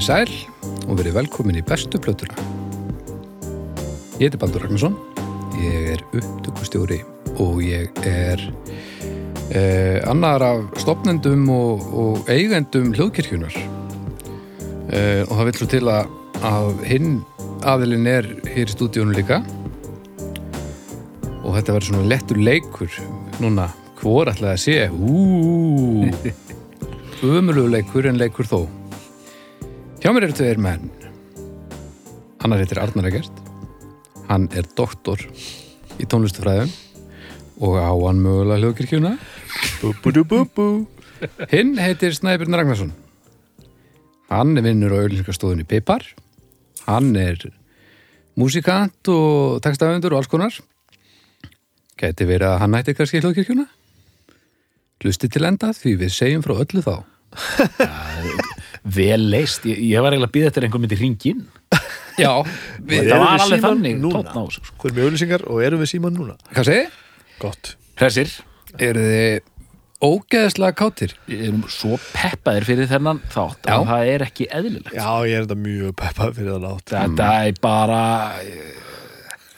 Komiði sæl og verið velkomin í bestu plötuna. Ég heiti Baldur Ragnarsson, ég er upptökustjóri og ég er eh, annar af stopnendum og, og eigendum hljóðkirkjunar. Eh, og það vil svo til að, að hinn aðilinn er hér í stúdíónu líka og þetta verður svona lettur leikur núna, hvor ætlaði að sé úúúú umulugu leikur en leikur þó hjá mér eru tveir menn. Annar heitir Arnar Egert. Hann er doktor í tónlistufræðum og á hann mögulega hljóðkirkjuna. Bú-bú-bú-bú hinn heitir Snæbjörn Ragnarsson. Hann er vinnur á auðlýsingarstofunni Pipar. Hann er músikant og textafendur og alls konar. Gæti verið að hann ætti kannski hljóðkirkjuna? Hlusti til enda því við segjum frá öllu þá vel leist, ég, ég var eiginlega að býða eftir einhver myndi hringin já, Við það erum var við alveg þannig núna? sko. Hvað er með auðlýsingar og erum við síman núna? hvað segi? Gott hressir, eru þið ógeðslega kátir? við erum svo peppaðir fyrir þennan þátt Já. að það er ekki eðlilegt Já, ég er þetta mjög peppað fyrir það nátt þetta er bara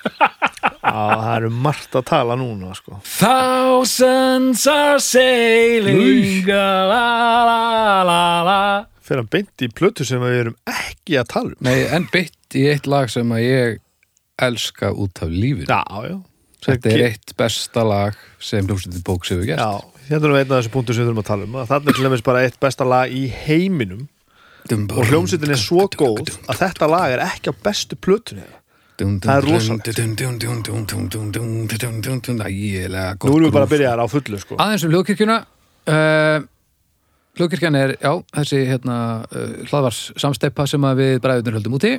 Já, það eru margt að tala núna, sko thousands are sailing la la la la Fyrir að beint í plötu sem við erum ekki að tala um Nei, en bytt í eitt lag sem að ég elska út af lífinu Já, já þetta er eitt besta lag sem hljómsveitin bóks hefur gert Já, hérna erum við einn af þessu punktu sem við þurfum að tala um að Þannig er til dæmis bara eitt besta lag í heiminum og hljómsveitin er svo góð að þetta lag er ekki á bestu plötunni Það er rosalegt. Nú erum við bara að byrja þær á fullu, sko Aðeins um hljóðkirkjuna uh, Hljóðkirkjan er, já, þessi hérna, uh, hlaðvars samsteipa sem við bræðunir höldum úti.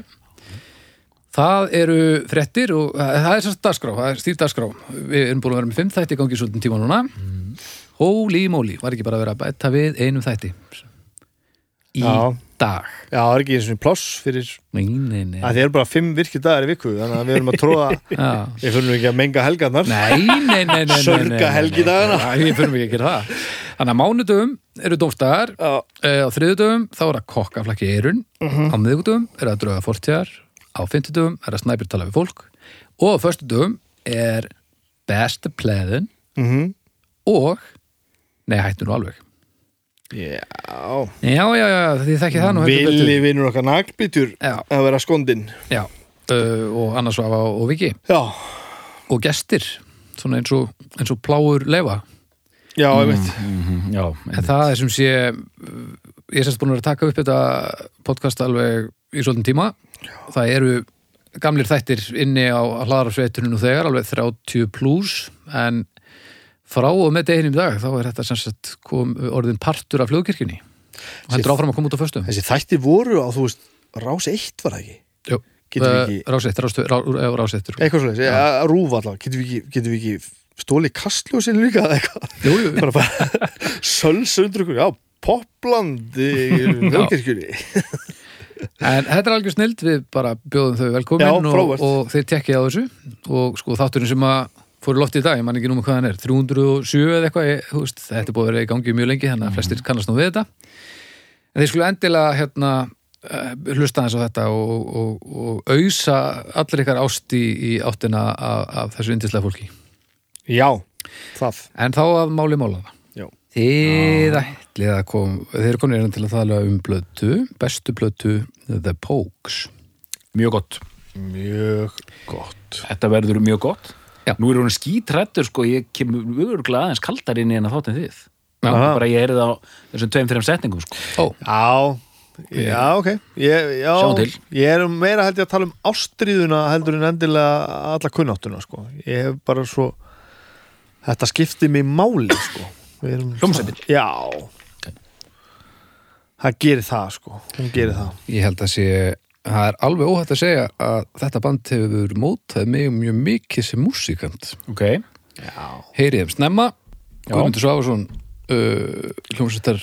Það eru frettir og uh, það er sérst dagskrá, það er stýr dagskrá. Við erum búin að vera með fimm þætti gangi svolítið tíma núna. Holy moly, var ekki bara að vera að bæta við einum þætti? Í Já. dag. Já, það er ekki eins og pláss fyrir Nei, nei, nei. Að þið eru bara fimm virkir dagar í viku þannig að við erum að tróða við fyrir ekki að menga helgarnar. Nei, nei, nei, nei, nei, nei, Sörga helgidagana. nei, Við fyrir ekki að gera það Þannig að mánudöfum eru dómstæðar Já, Eh, á þriðudöfum þá er að kokkaflakki í eirun á miðugdöfum er að drauga fortíðar á fimmtudöfum er að snæpir tala við fólk og á föstudöfum er besta pleðin mm og nei, hættu nú alveg. Já. já, já, já, því þekki það nú Vili vinnur okkar naglbítur Já. að vera skondin já, uh, og annars var og Viki. Já, og gestir, svona eins og, eins og pláur leifa já, ég veit Mhm, já, en það er sem sé uh, ég er sérst búin að taka upp þetta podcast alveg í svolítinn tíma. Það eru gamlir þættir inni á hlaðarsveitunum nú þegar, alveg 30 plus en frá og með deginum í dag þá er þetta sem sagt kom, orðin partur af fljóðkirkjunni og heldur áfram að koma út á föstum. Þessi þætti voru á, þú veist, rás eitt var það ekki? Jú, Getum við ekki, rásett, rásett, rásett eitthvað svo leys, rúf allavega Getum við ekki, stólið kastljósinu líka eða eitthvað? Jú, jú, bara bara sölsundur já, popland í Hjókirkjunni En þetta er algjör snild, við bara bjóðum þau velkomin Já, og, og þeir tekkið á þessu. Og sko þátturinn sem að fóru loft í dag, ég man ekki núma hvað hann er 307 eða eitthvað, ég, veist, þetta er búið að vera í gangi mjög lengi, þannig að flestir kannast nú við þetta. En þeir skulle endilega hérna eh, hlusta hans á þetta og, og, og auðsa allir ykkar ást í, í áttina af, af þessu yndislega fólki Já, það en þá að máli málaða Já. Þið ætlið að kom þeir eru komin til að tala um blötu bestu blötu The Pokes mjög gott Mjög gott þetta verður mjög gott Já. nú er hún skítrættur sko, ég kemur örgulega aðeins kaldar inn í hennar þátt en þið Já. bara ég er það á þessum tveim, þreim setningum sko. Ó, Já, já, ok ég, já, Sjáum til. Ég er meira held ég að tala um ástríðuna heldur en endilega alla kunnáttuna sko. Ég hef bara svo Þetta skipti mig máli sko. Við erum- Hljómsveitin? Já Það gerir það sko Hún gerir það Ég held að sé, það er alveg óhætt að segja að þetta band hefur mótað mig mjög mikið sem músíkant. ok, Heyrið þeim snemma, Já. Guðmundur Svafarsson, uh, hljómsveitar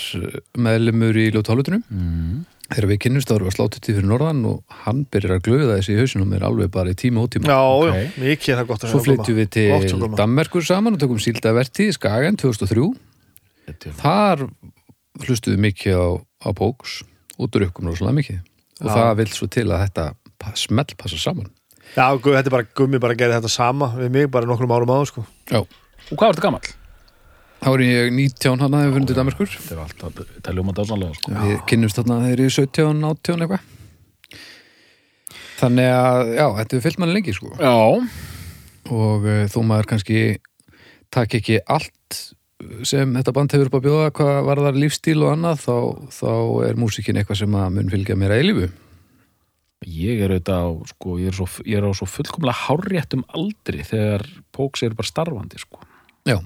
meðlumur í ljótu hálfutunum. mm. Þegar við kynnumst ára var sláttutíð fyrir norðan og hann byrjar að glöða þessi í hausinum mér alveg bara í tíma og tíma. Já, Ok. já, mikið er það gott að Svo heyra flytjum koma. við til að. Danmerkur saman og tökum síldaverti í Skagen 2003. Þar hlustuðu mikið á, á Póks og drukkum rosalega mikið og Já. það vil svo til að þetta smell passa saman Já, þetta er bara, gummi bara gerði þetta sama við mig bara nokkrum árum áður sko Já, Og hvað var þetta gamall? Er ég 19 hann að hefur fundið Damerskur Þetta er alltaf, teljum að dásanlega sko. við kynnumst þarna þegar ég er 17, 18 eitthvað. Þannig að, já, þetta er fyllt manni lengi sko. Já, og uh, þó maður kannski takk ekki allt sem þetta band hefur upp að bjóða hvað varðar lífstíl og annað þá, þá er músikin eitthvað sem að mun fylgja mér að eilífu. Ég er auðvitað á, sko, ég er, svo, ég er á svo fullkomlega hárréttum aldri þegar Póks eru bara starfandi, sko. Já,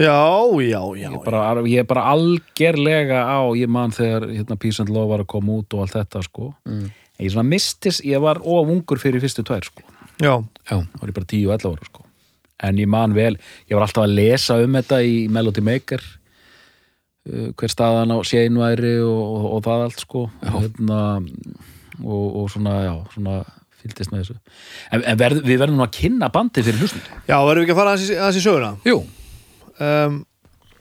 Já, já, já, Ég er bara, ég er bara algerlega á, ég man þegar hérna, Peace and Love var að koma út og allt þetta, sko. Mm. Ég svona mistis, ég var of ungur fyrir fyrstu tvær, sko. já. já, þá var ég bara 10-11 ára sko. en ég man vel, ég var alltaf að lesa um þetta í Melody Maker uh, hver staðan á séinværi og, og, og það allt sko hérna, og, og svona, já, svona fylgdist með þessu en, en verð, við verðum nú að kynna bandið fyrir hlustum Já, verðum við ekki að fara aðeins í söguna jú, um,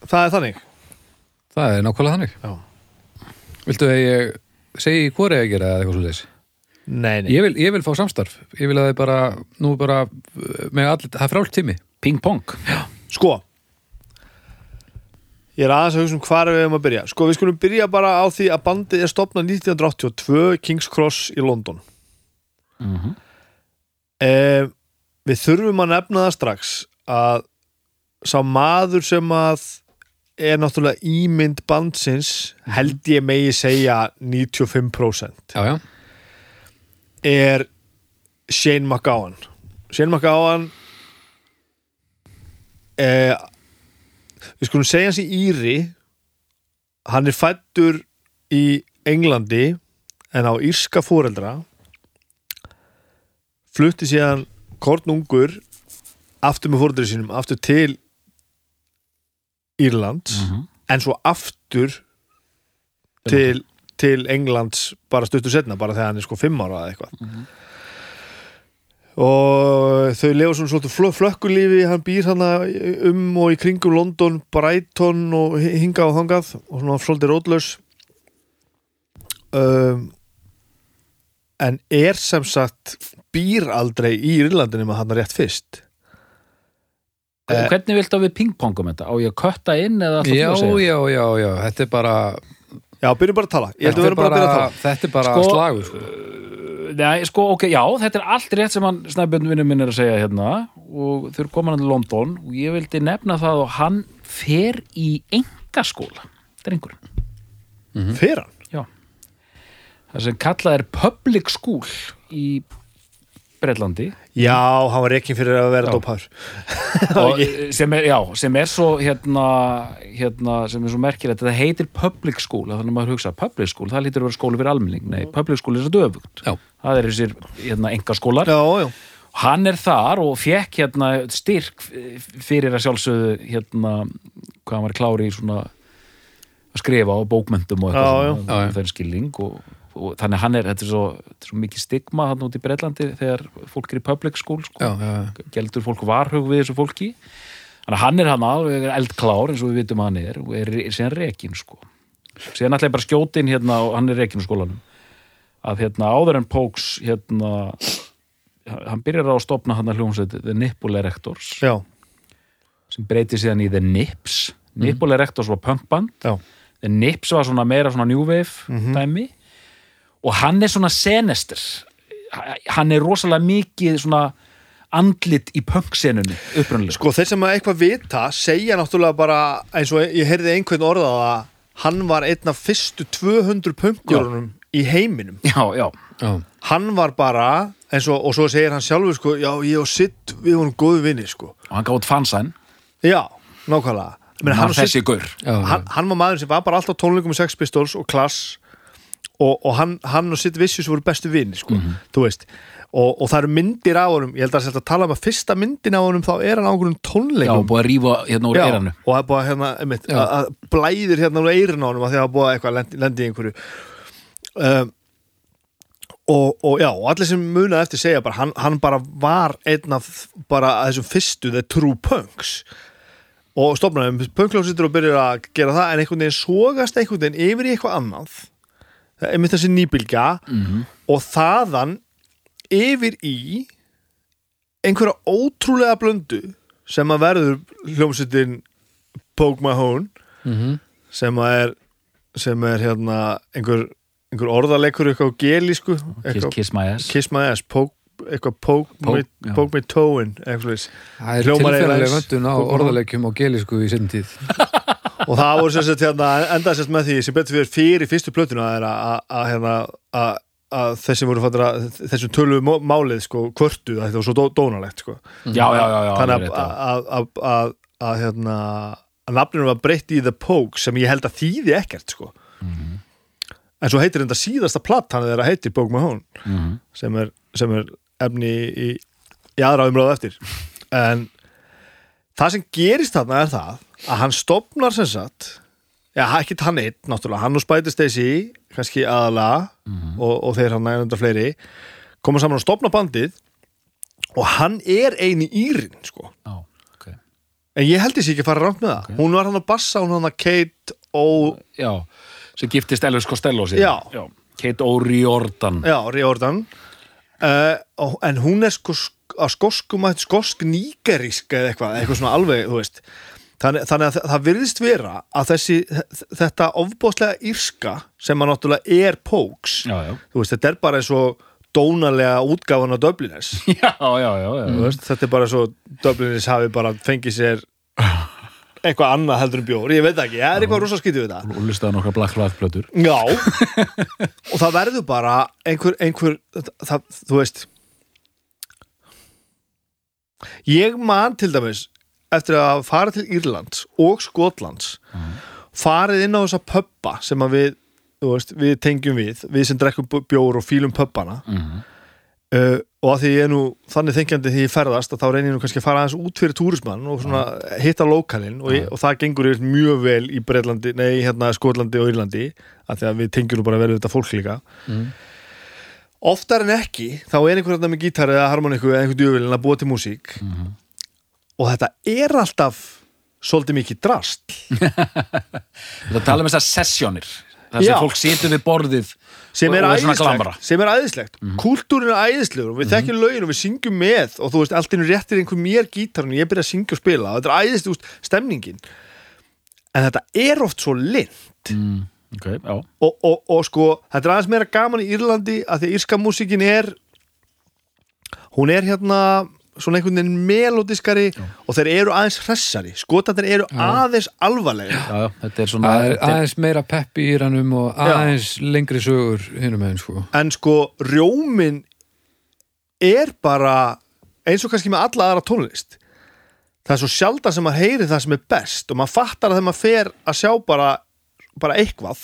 Það er þannig. Það er nákvæmlega þannig. Já. Viltu að ég segi hvað er að gera eða eitthvað svo leys? Nei, nei. Ég vil, ég vil fá samstarf, ég vil að þið bara nú bara, uh, með allir, það er frált tími. Ping Pong. Sko Ég er aðeins að hugsa um hvar við hefum að byrja. Sko, við skulum byrja bara á því að bandið er stopnað 1982 King's Cross í London. Mm -hmm. eh, Við þurfum að nefna það strax að sá maður sem að er náttúrulega ímynd bandsins held ég megi segja 95% Já, já, er Shane McGowan. Shane McGowan eh, við skulum segja hans í Íri. Hann er fættur í Englandi en á írska fóreldra flutti síðan kornungur aftur með fóreldri sínum aftur til Írlands en svo aftur til, til Englands bara stuttur setna, bara þegar hann er sko fimm ára eða eitthvað. Og þau lefa svona flö, flökkulífi, hann býr hann um og í kringum London, Brighton og hi- hingað og þangað og svona svolítið rótlaus. Um, en er sem sagt býr aldrei í Írlandinu með hann rétt fyrst. Hvernig viltu að við pingpongum þetta? Á ég að kötta inn eða alltaf já, þú að segja? já, já, já, þetta er bara Já, byrjum bara að tala, ég held þetta að er vera bara að byrja að bara, tala þetta er bara Sko, slagur sko. Nei, sko, ok, já, þetta er allt rétt sem hann snæbjörnvinni minn er að segja hérna og þau eru komin hann til London og ég vildi nefna það og hann fer í engaskóla drengurinn, Fyrir hann? já það sem kallað er public school í Bretlandi. Já, hann var reikinn fyrir að vera dópar. Og sem er, sem er svo hérna, hérna sem er svo merkilegt það heitir public school, þannig að maður hugsa public school, það lítur að vera skóli fyrir almenning. Nei, public school er svo döfugt. Já. það er þessir hérna, engaskólar Já, já, hann er þar og fekk hérna styrk fyrir að sjálfsögðu hérna, hvað hann var klári í svona að skrifa á bókmyndum og eitthvað já. Já, svona, já. þeir skilning og, og þannig hann er, þetta er svo, þetta er svo mikið stigma hann út í Breitlandi þegar fólk er í public school sko, já, já, geldur fólk varhug við þessu fólki. Þannig hann er hann alveg eldklár eins og við vitum hann er og er síðan rekin sko. Síðan ég bara inn hérna og hann er rekin úr skólanum. Að hérna áður en Póks hérna hann byrjar á að stopna hann að hljómsveit The Nipple Erectors. Já, sem breyti síðan í The Nips. Nipple Erectors var punkband já. The Nips var svona meira svona new wave dæmi og hann er svona senester hann er rosalega mikið svona andlit í punksenunni upprunnilega Sko þeir sem að eitthvað vita segja náttúrulega bara eins og ég heyrði einhvern orðað að hann var einn af fyrstu 200 punkurunum í heiminum. Já, já, já. hann var bara eins og, og svo segir hann sjálfur sko, já ég og sitt við vorum góðu vinni sko. Og hann gátt fansæn já, nákvæmlega. Hann hann, Sid, hann, hann var maður sem var bara alltaf tónleikum með Sex Pistols og Klass og, og hann, hann og sitt Vicious voru bestu vinni sko, þú veist. Og, og það eru myndir á honum, ég held að það að tala um að fyrsta myndin á honum þá er hann á einhverjum já, tónleikum búið að rífa hérna úr Já, eiranu og það er búið að hérna, einmitt, Já. að, blæðir hérna úr eirinn á honum að því að það búið að eitthvað lendi, lendi í einhverju. Um, og, og já, og allir sem munað eftir segja bara, hann, hann bara var einn af bara þessum fyrstu the true punks. Og stofnaðum punkljósitur og byrjar að gera það en einhvern veginn sogast einhvern veginn yfir í eitthvað annað einmitt þessi nýbylgja Mhm. og þaðan yfir í einhverja ótrúlega blöndu sem að verður hljómsveitin Poke My Hone mm sem að er sem er hérna einhver, einhver orðaleikur eitthvað á gelísku Kiss, eitthvað, kiss my ass kiss my ass poke, eitthvað poke, Poke, já. poke my toe in eitthvað. Það er tilfæðilega vöndun á orðalegjum og gelisku í sinn tíð og það voru sem sagt hérna endaði sérst með því sem betur fyrir fyrir fyrstu plötuna er að, að, að, hérna, að, að þessi voru fattur að þessum tölu málið sko kvörtu að þetta var svo dó, dónalegt sko. Já, já, já, já þannig að, að, að, að, að hérna að nafninu var breytt í The Pogue sem ég held að þýði ekkert sko. Mhm. en svo heitir þetta síðasta platt hann þeirra heitir Pogue Mahone Mhm. sem er, sem er efni í, í aðra umráðu eftir. En það sem gerist þarna er það að hann stopnar sem sagt já, ekki hann einn, náttúrulega, hann og Spidey Stacy kannski aðalega og, og þeir hann nægum fleiri koma saman og stopna bandið og hann er eini írin sko Já, ok En ég held þessi ekki að fara rámt með það. Hún var hann að bassa, hún var hann að Kate og, Já, sem giftist Elvis Costello síðan. Já. Kate O'Riordan já, Riordan. Uh, og, en hún er sko sk- að skoskum að skosk nýgerísk eða eitthvað, eitthvað svona alveg, þú veist. Þannig, þannig að það- virðist vera að þessi, þetta ofbóðslega írska sem að náttúrulega er veist, þetta er bara eins og dónalega útgáfan á Dubliners. Já, já, já, já. Þú veist, þetta er bara svo Dubliners hafi bara fengið sér eitthvað annað heldur en bjór, ég veit ekki, það er eitthvað rosa skítið við það. Og listaði nokkra Black Flag plötur Já og það verður bara einhver, einhver það, þú veist ég man til dæmis eftir að fara til Írlands og Skotlands farið inn á þessa pubba sem við veist, við tengjum við, við sem drekkum bjór og fílum pubbana Mhm. uh, og að því ég er nú þannig þengjandi því ég ferðast að þá reynir ég nú kannski að fara aðeins út fyrir túrismann og svona hitta lokalinn og, ég, og það gengur yfir mjög vel í Breitlandi, nei hérna Skotlandi og Írlandi að því að við tengjum nú bara vel þetta fólk líka Mm. oftar en ekki þá er einhver hérna með gítar eða harmoniku eða einhver djöfilin að búa til músík. Og þetta er alltaf svolítið mikið drast Það tala um þessar sessjónir Það sem Já. fólk situr við borðið sem og- er og svona glamra. æðislegt sem er æðislegt, kultúrin er æðislegur og við þekkjum lögin og við syngjum með og þú veist, allt einu réttir einhver mér gítarinn og ég byrja að syngja og spila. Og þetta er æðislega úst, stemningin. En þetta er oft svo lind mm, Ok, já. Og, og, og sko, þetta er aðeins meira gaman í Írlandi að því að írska músíkin er hún er hérna svona einhvern veginn melodiskari og þeir eru aðeins hressari. Skotandir eru aðeins alvarlega Já, já, þetta er svona er er- aðeins meira peppi í rannum og aðeins lengri sögur hinum meginn sko. En sko rjómin er bara eins og kannski með alla aðra tónlist. Það er svo sjaldan sem maður heyri það sem er best og maður fattar að þegar maður fer að sjá bara, bara eitthvað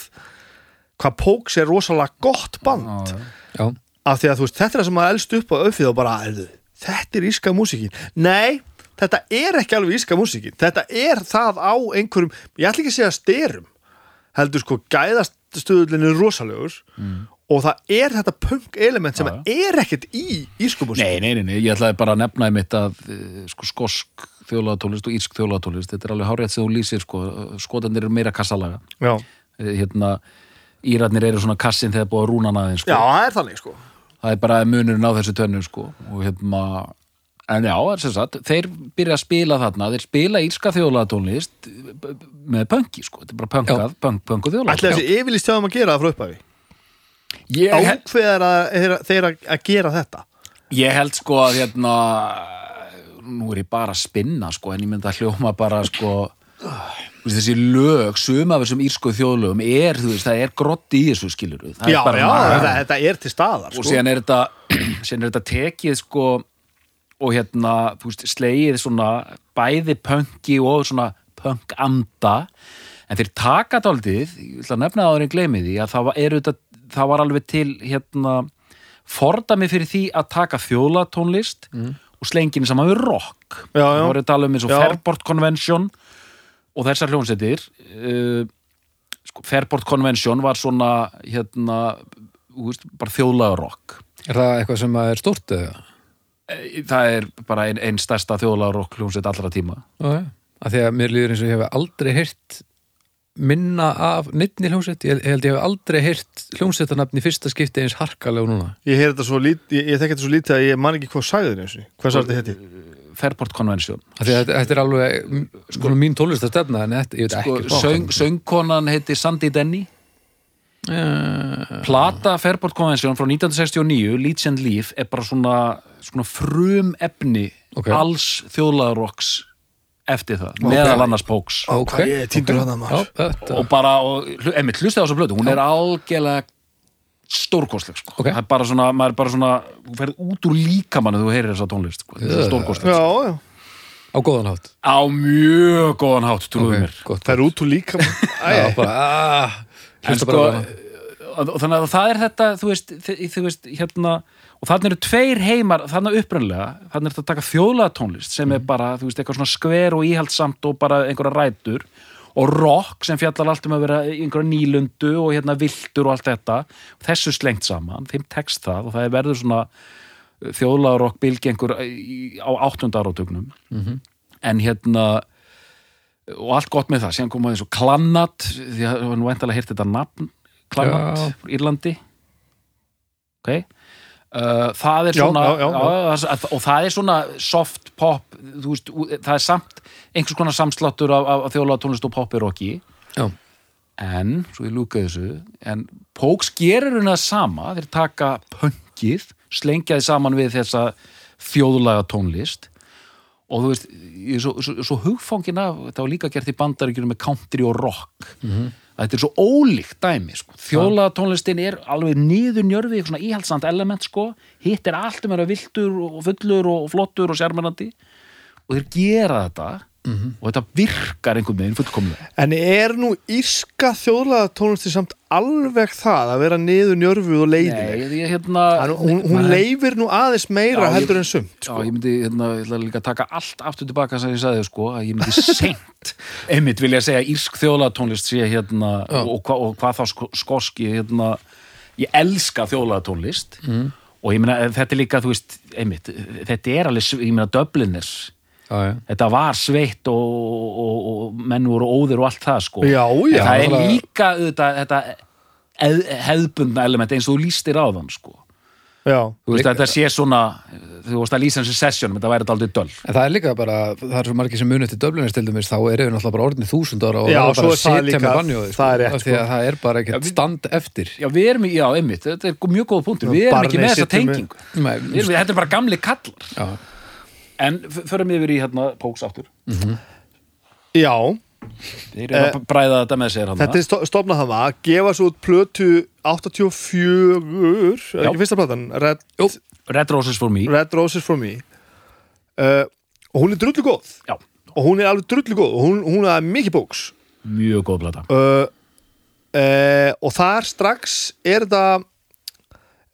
hvað Póks er rosalega gott band. Já, já. Já, af því að þú veist, þetta er það sem maður elst upp á öfið og bara, "Heyrðu, þetta er íska músíkin. Nei, þetta er ekki alveg íska músíkin, þetta er það á einhverjum, ég ætla ekki að segja styrum heldur sko, gæðast stöðullin er rosalegur og það er þetta punk element sem Já, er ekkert í ísku músíkin Nei, nei, nei, nei, ég ætlaði bara að nefna einmitt að eh, sko, skosk þjólaðatólist og írsk þjólaðatólist, þetta er alveg hárétt sem þú lýsir sko, skotandir eru meira kassalaga. Já. Eh, hérna, Írarnir eru svona kassin þegar búið að rúna naðin sko. já, það er þannig sko það er bara munurinn á þessu tönnu sko. og hérna en já, er sem sagt, þeir byrja að spila þarna. Þeir spila írska þjólaðatónlist með punki, sko, þetta er bara punkað punk, punk og ætla þjólaðatólist þessi yfirlýst hjá þeim að gera það frá upphafi? Ég, ákveðar að þeir, að, gera þetta? Ég held sko að hérna nú er ég bara að spinna sko en ég myndi að hljóma bara sko þessi lög, suma af þessum írsku þjóðlögum er, þú veist, það er grotti í þessu skilur það já, já, þetta, þetta er til staðar og sko. síðan er þetta síðan er þetta tekið sko og hérna, þú veist, slegið svona bæði punki og svona punkanda en þeir taka daldið, ég ætla að nefna það áður en gleymi því að það var, er þetta, það var alveg til hérna fordami fyrir því að taka þjóðlatónlist og slenginu saman við rock Já, já. það voru að tala um eins og. Fairport Convention og þessar hljónsettir uh, sko, Fairport Convention var svona hérna, þú veist, bara þjóðlaga rock er það eitthvað sem að er stórt eða? Eh, það er bara einn ein stærsta þjóðlaga rock hljónsett allra tíma já. Af því að mér líður eins og ég hef aldrei heyrt minna af neittni hljómsveit, ég, ég held ég hef aldrei heyrt hljómsveitarnafn í fyrsta skipti eins harkalega og núna Ég heyr þetta svo lítið, ég, ég þekki þetta svo lítið að ég man ekki hvað sagði þér eins og Hvað sagði þetta heiti? Fairport Convention Af því að þetta, er alveg sko, mín tónlistarstefna en þetta, ég veit sko, söng, söngkonan heiti Sandy Denny. Uh, Plata Fairport Convention frá 1969 Leeds and Leaf er bara svona, svona frum efni Ok. alls þjóðlagarokks eftir það, meðal annars Póks Ok, Ég týndur ok. þarna, maður. Já, þetta, og bara, og, einmitt, hlusta á þessu blötu hún er algjörlega stórkostleg sko. Ok. það er bara svona, maður er bara svona þú ferð út úr líkamann þegar þú heyrir þessa tónlist sko. þetta er stórkostleg Já, sko. já á góðan hátt á mjög góðan hátt, trúðu mér. Það er út úr líka Já, bara, ah, en sko þannig að það er þetta þú veist, þú veist hérna og þannig eru tveir heimar, þannig upprænlega þannig er þetta að taka þjóðlega tónlist sem er bara, þú veist, eitthvað svona skver og íhaldsamt og bara einhverja rætur og rock sem fjallar allt um að vera einhverja nýlundu og hérna viltur og allt þetta. Þessu slengt saman, þeim tekst það og það er verður svona þjóðlega rock bylgi einhver í- á áttunda áratögnum Mhm. en hérna og allt gott með það, síðan komaði svo Klannat, því að það var nú endalega heyrt þetta nafn, Klannat. Írlandi. Ok. uh, það er svona já, já, já. og það er svona soft pop veist, það er samt einhvers konar samsláttur af, af, þjóðlega tónlist og Já, en, svo ég lúka þessu en Póks gerir hún það sama þeir taka pöngið slengja þið saman við þessa þjóðlaga tónlist og þú veist, svo, svo, svo hugfangin af þetta var líka gert í bandaríkjunum með country og rock. Að þetta er svo ólíkt dæmi sko. þjóðlaga tónlistin er alveg niður njörfi, svona íhaldsand element sko. hitt er allt um að vera viltur og fullur og flottur og sérmennandi og þeir gera þetta og þetta virkar einhvern veginn fullkomlega En er nú írska þjóðlega tónlisti samt alveg það að vera niður njörfuð og leiðileg? Nei, ég hérna Hann, hún, hún leifir nú aðeins meira Já, heldur en sumt Já, sko. ég myndi hérna, ég líka að taka allt aftur tilbaka sem ég sagði, sko, að ég myndi seint einmitt vilja segja að írsk þjóðlatónlist sé hérna, og, hva, og hvað þá sko, skoski, hérna ég elska þjóðlatónlist mm. og ég meina, þetta er líka, þú veist einmitt, þetta er alveg, ég meina Dubliners, já, já þetta var sveitt og, og, og menn voru óðir og allt það, sko Já, já. En það er líka þetta, þetta eð, hefðbundna element eins og þú lístir á þann, sko Já, Þú veist, Líka- þetta sé svona, þú veist að lýsa þessu sessjónum, þetta væri aldrei döl. En það er líka bara, það er svo margir sem munið til Dubliners til dæmis, þá eru við náttúrulega bara orðinni þúsund ára og Já, það er svo bara er að setja líka- með er rétt, af því að sko. það er bara ekkert stand eftir Já, við erum, í- já, einmitt, þetta er mjög góð punktur, við erum ekki með þessa tengingu. Nei, Við erum, þetta er bara gamli kallar. já, En förum yfir í hérna póks aftur. já Þeir eru að bræða þetta með sér hann. þetta er sto- stofnað það að gefa svo út plötu 84 er Já. ekki fyrsta platan Red. Red Roses for me. Red Roses for me uh, og hún er drullu góð Já, og hún er alveg drullu góð og hún, hún er mikið bóks mjög góð plata. uh, uh, og þar strax er þetta uh,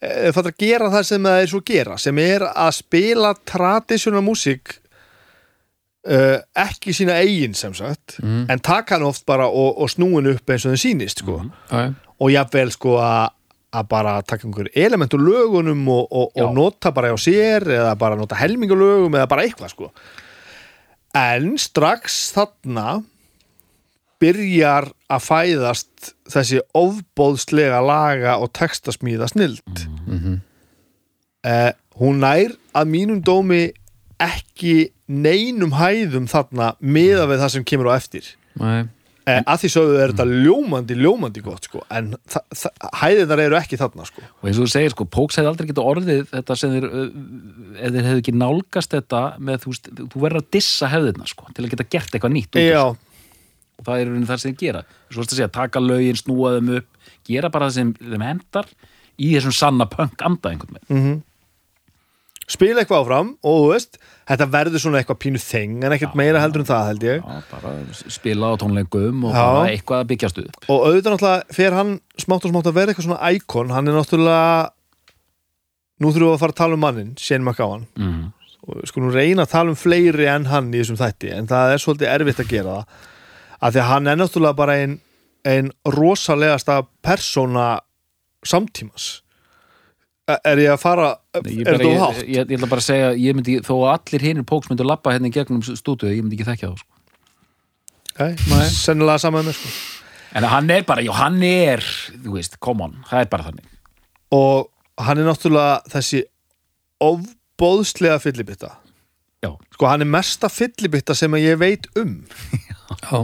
það er að gera það sem það er svo að gera sem er að spila tradisjónal músík uh, ekki sína eigin sem sagt en taka hann oft bara og, og snúin upp eins og það sýnist sko. já, já. og jafnvel sko að bara taka einhver element úr lögunum og, og, og nota bara á sér eða bara nota helmingulögum eða bara eitthvað sko en strax þarna byrjar að fæðast þessi ofbóðslega laga og textasmíða snild eh, hún nær að mínum dómi ekki neinum hæðum þarna miða við það sem kemur á eftir. Eh, að því sögðu er þetta ljómandi, ljómandi gott sko, en hæðirnar eru ekki þarna sko. Og eins og þú segir, sko, Póks hefði aldrei getað orðið þetta sem þeir, ef þeir hefðu ekki nálgast þetta með, þú þú verður að dissa hefðina, sko, til að geta gert eitthvað nýtt. Já. Og það er það sem þeir gera. Svo að segja, taka lögin, snúa þeim upp, gera bara það sem þeim hendar í þessum sanna punk anda einhvern veginn. spila eitthvað áfram og þú veist, þetta verður svona eitthvað pínu þeng en ekkert meira heldur en það held ég Já, bara spila á tónleikum og Já. bara eitthvað að byggjast upp. og auðvitað náttúrulega fer hann smátt og smátt að vera eitthvað svona íkon hann er náttúrulega nú þurfum við að fara að tala um mannin, Shane McGowan Mm. og við skulum reyna að tala um fleiri en hann í þessum þætti, en það er svolítið erfitt að gera það, af því að hann er náttúrulega bara ein, ein rosalegasta persóna samtímas er ég að fara er Ég, þetta bara, of ég, hátt? ég, ég ætla bara að segja, ég myndi, þó að allir hinir Póks myndu labba hérna í gegnum stúdíu, ég myndi ekki þekkja það, sko. Okay. sennilega saman með sko en hann er bara, já hann er þú veist, come on, það er bara þannig og hann er náttúrulega þessi ofbóðslega fyllibitta já, sko hann er mesta fyllibitta sem að ég veit um Já, já,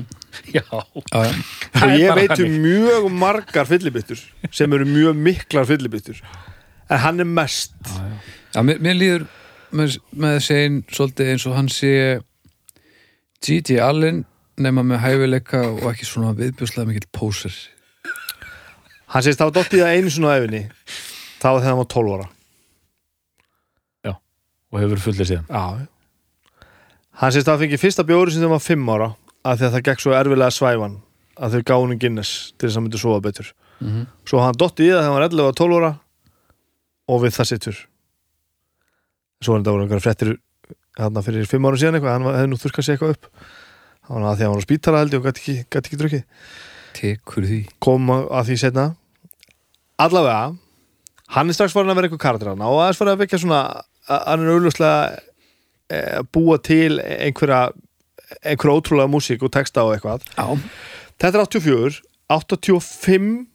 já, já. og Það er ég veit um mjög margar fyllibittur sem eru mjög miklar fyllibittur en hann er mest. Já, mér, mér líður með, með segin svolítið eins og hann sé G.G. Allen nema með hæfileika og ekki svona viðbjörslega mikill póser. Hann sést það var dottið að einu svona á efinni þá þegar hann var 12 ára. Og hefur fullið síðan. Já. Hann sést að hann fengi fyrsta bjóri sem það var 5 ára af því að það gekk svo erfilega svæfan að þau gáði hún Guinness til þess að hann myndi sofa betur. Mhm. svo hann dotti í það þegar hann var 11 og 12 ára og við það sittur svo var þetta voru einhverja fréttir hérna fyrir 5 ára síðan eitthvað hann hefði nú þurrkað sér eitthvað upp. Hann var að því að hann var á spítala held og gæti ekki, gæti ekki drukkið. Tekur því. Kom að því setna allavega hann er strax farin að vera eitthvað karakter hann og aðeins farin að vekja svona að hann er auðvitað e, búa til einhverja einhverja ótrúlega músík og texta og eitthvað. Já, þetta er 84 85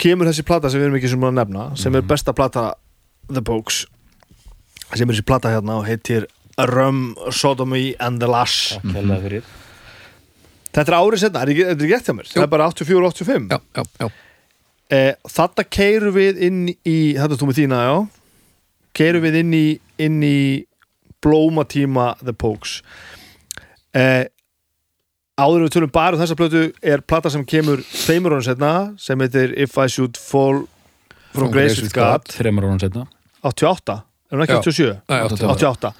kemur þessi plata sem við erum ekki sem að nefna sem er besta plata The Pokes sem er þessi plata hérna og heitir Rum, Sodomy and the Lash hérlega fyrir. Þetta er árið setna, er ekki, er ekki rétt hjá mér? Það er bara 84-85 já, já, já. eh, Þetta keirum við inn í Þetta er þú með þína, já? Keirum við inn í, inn í Blómatíma The Pokes eh, Áður en við tölum bara um þessa plötu er plata sem kemur tveimur honum setna sem heitir If I Should Fall From, Grace with God. Þreymur árum setna 88, er hún ekki Já. 87? Nei, 88. 88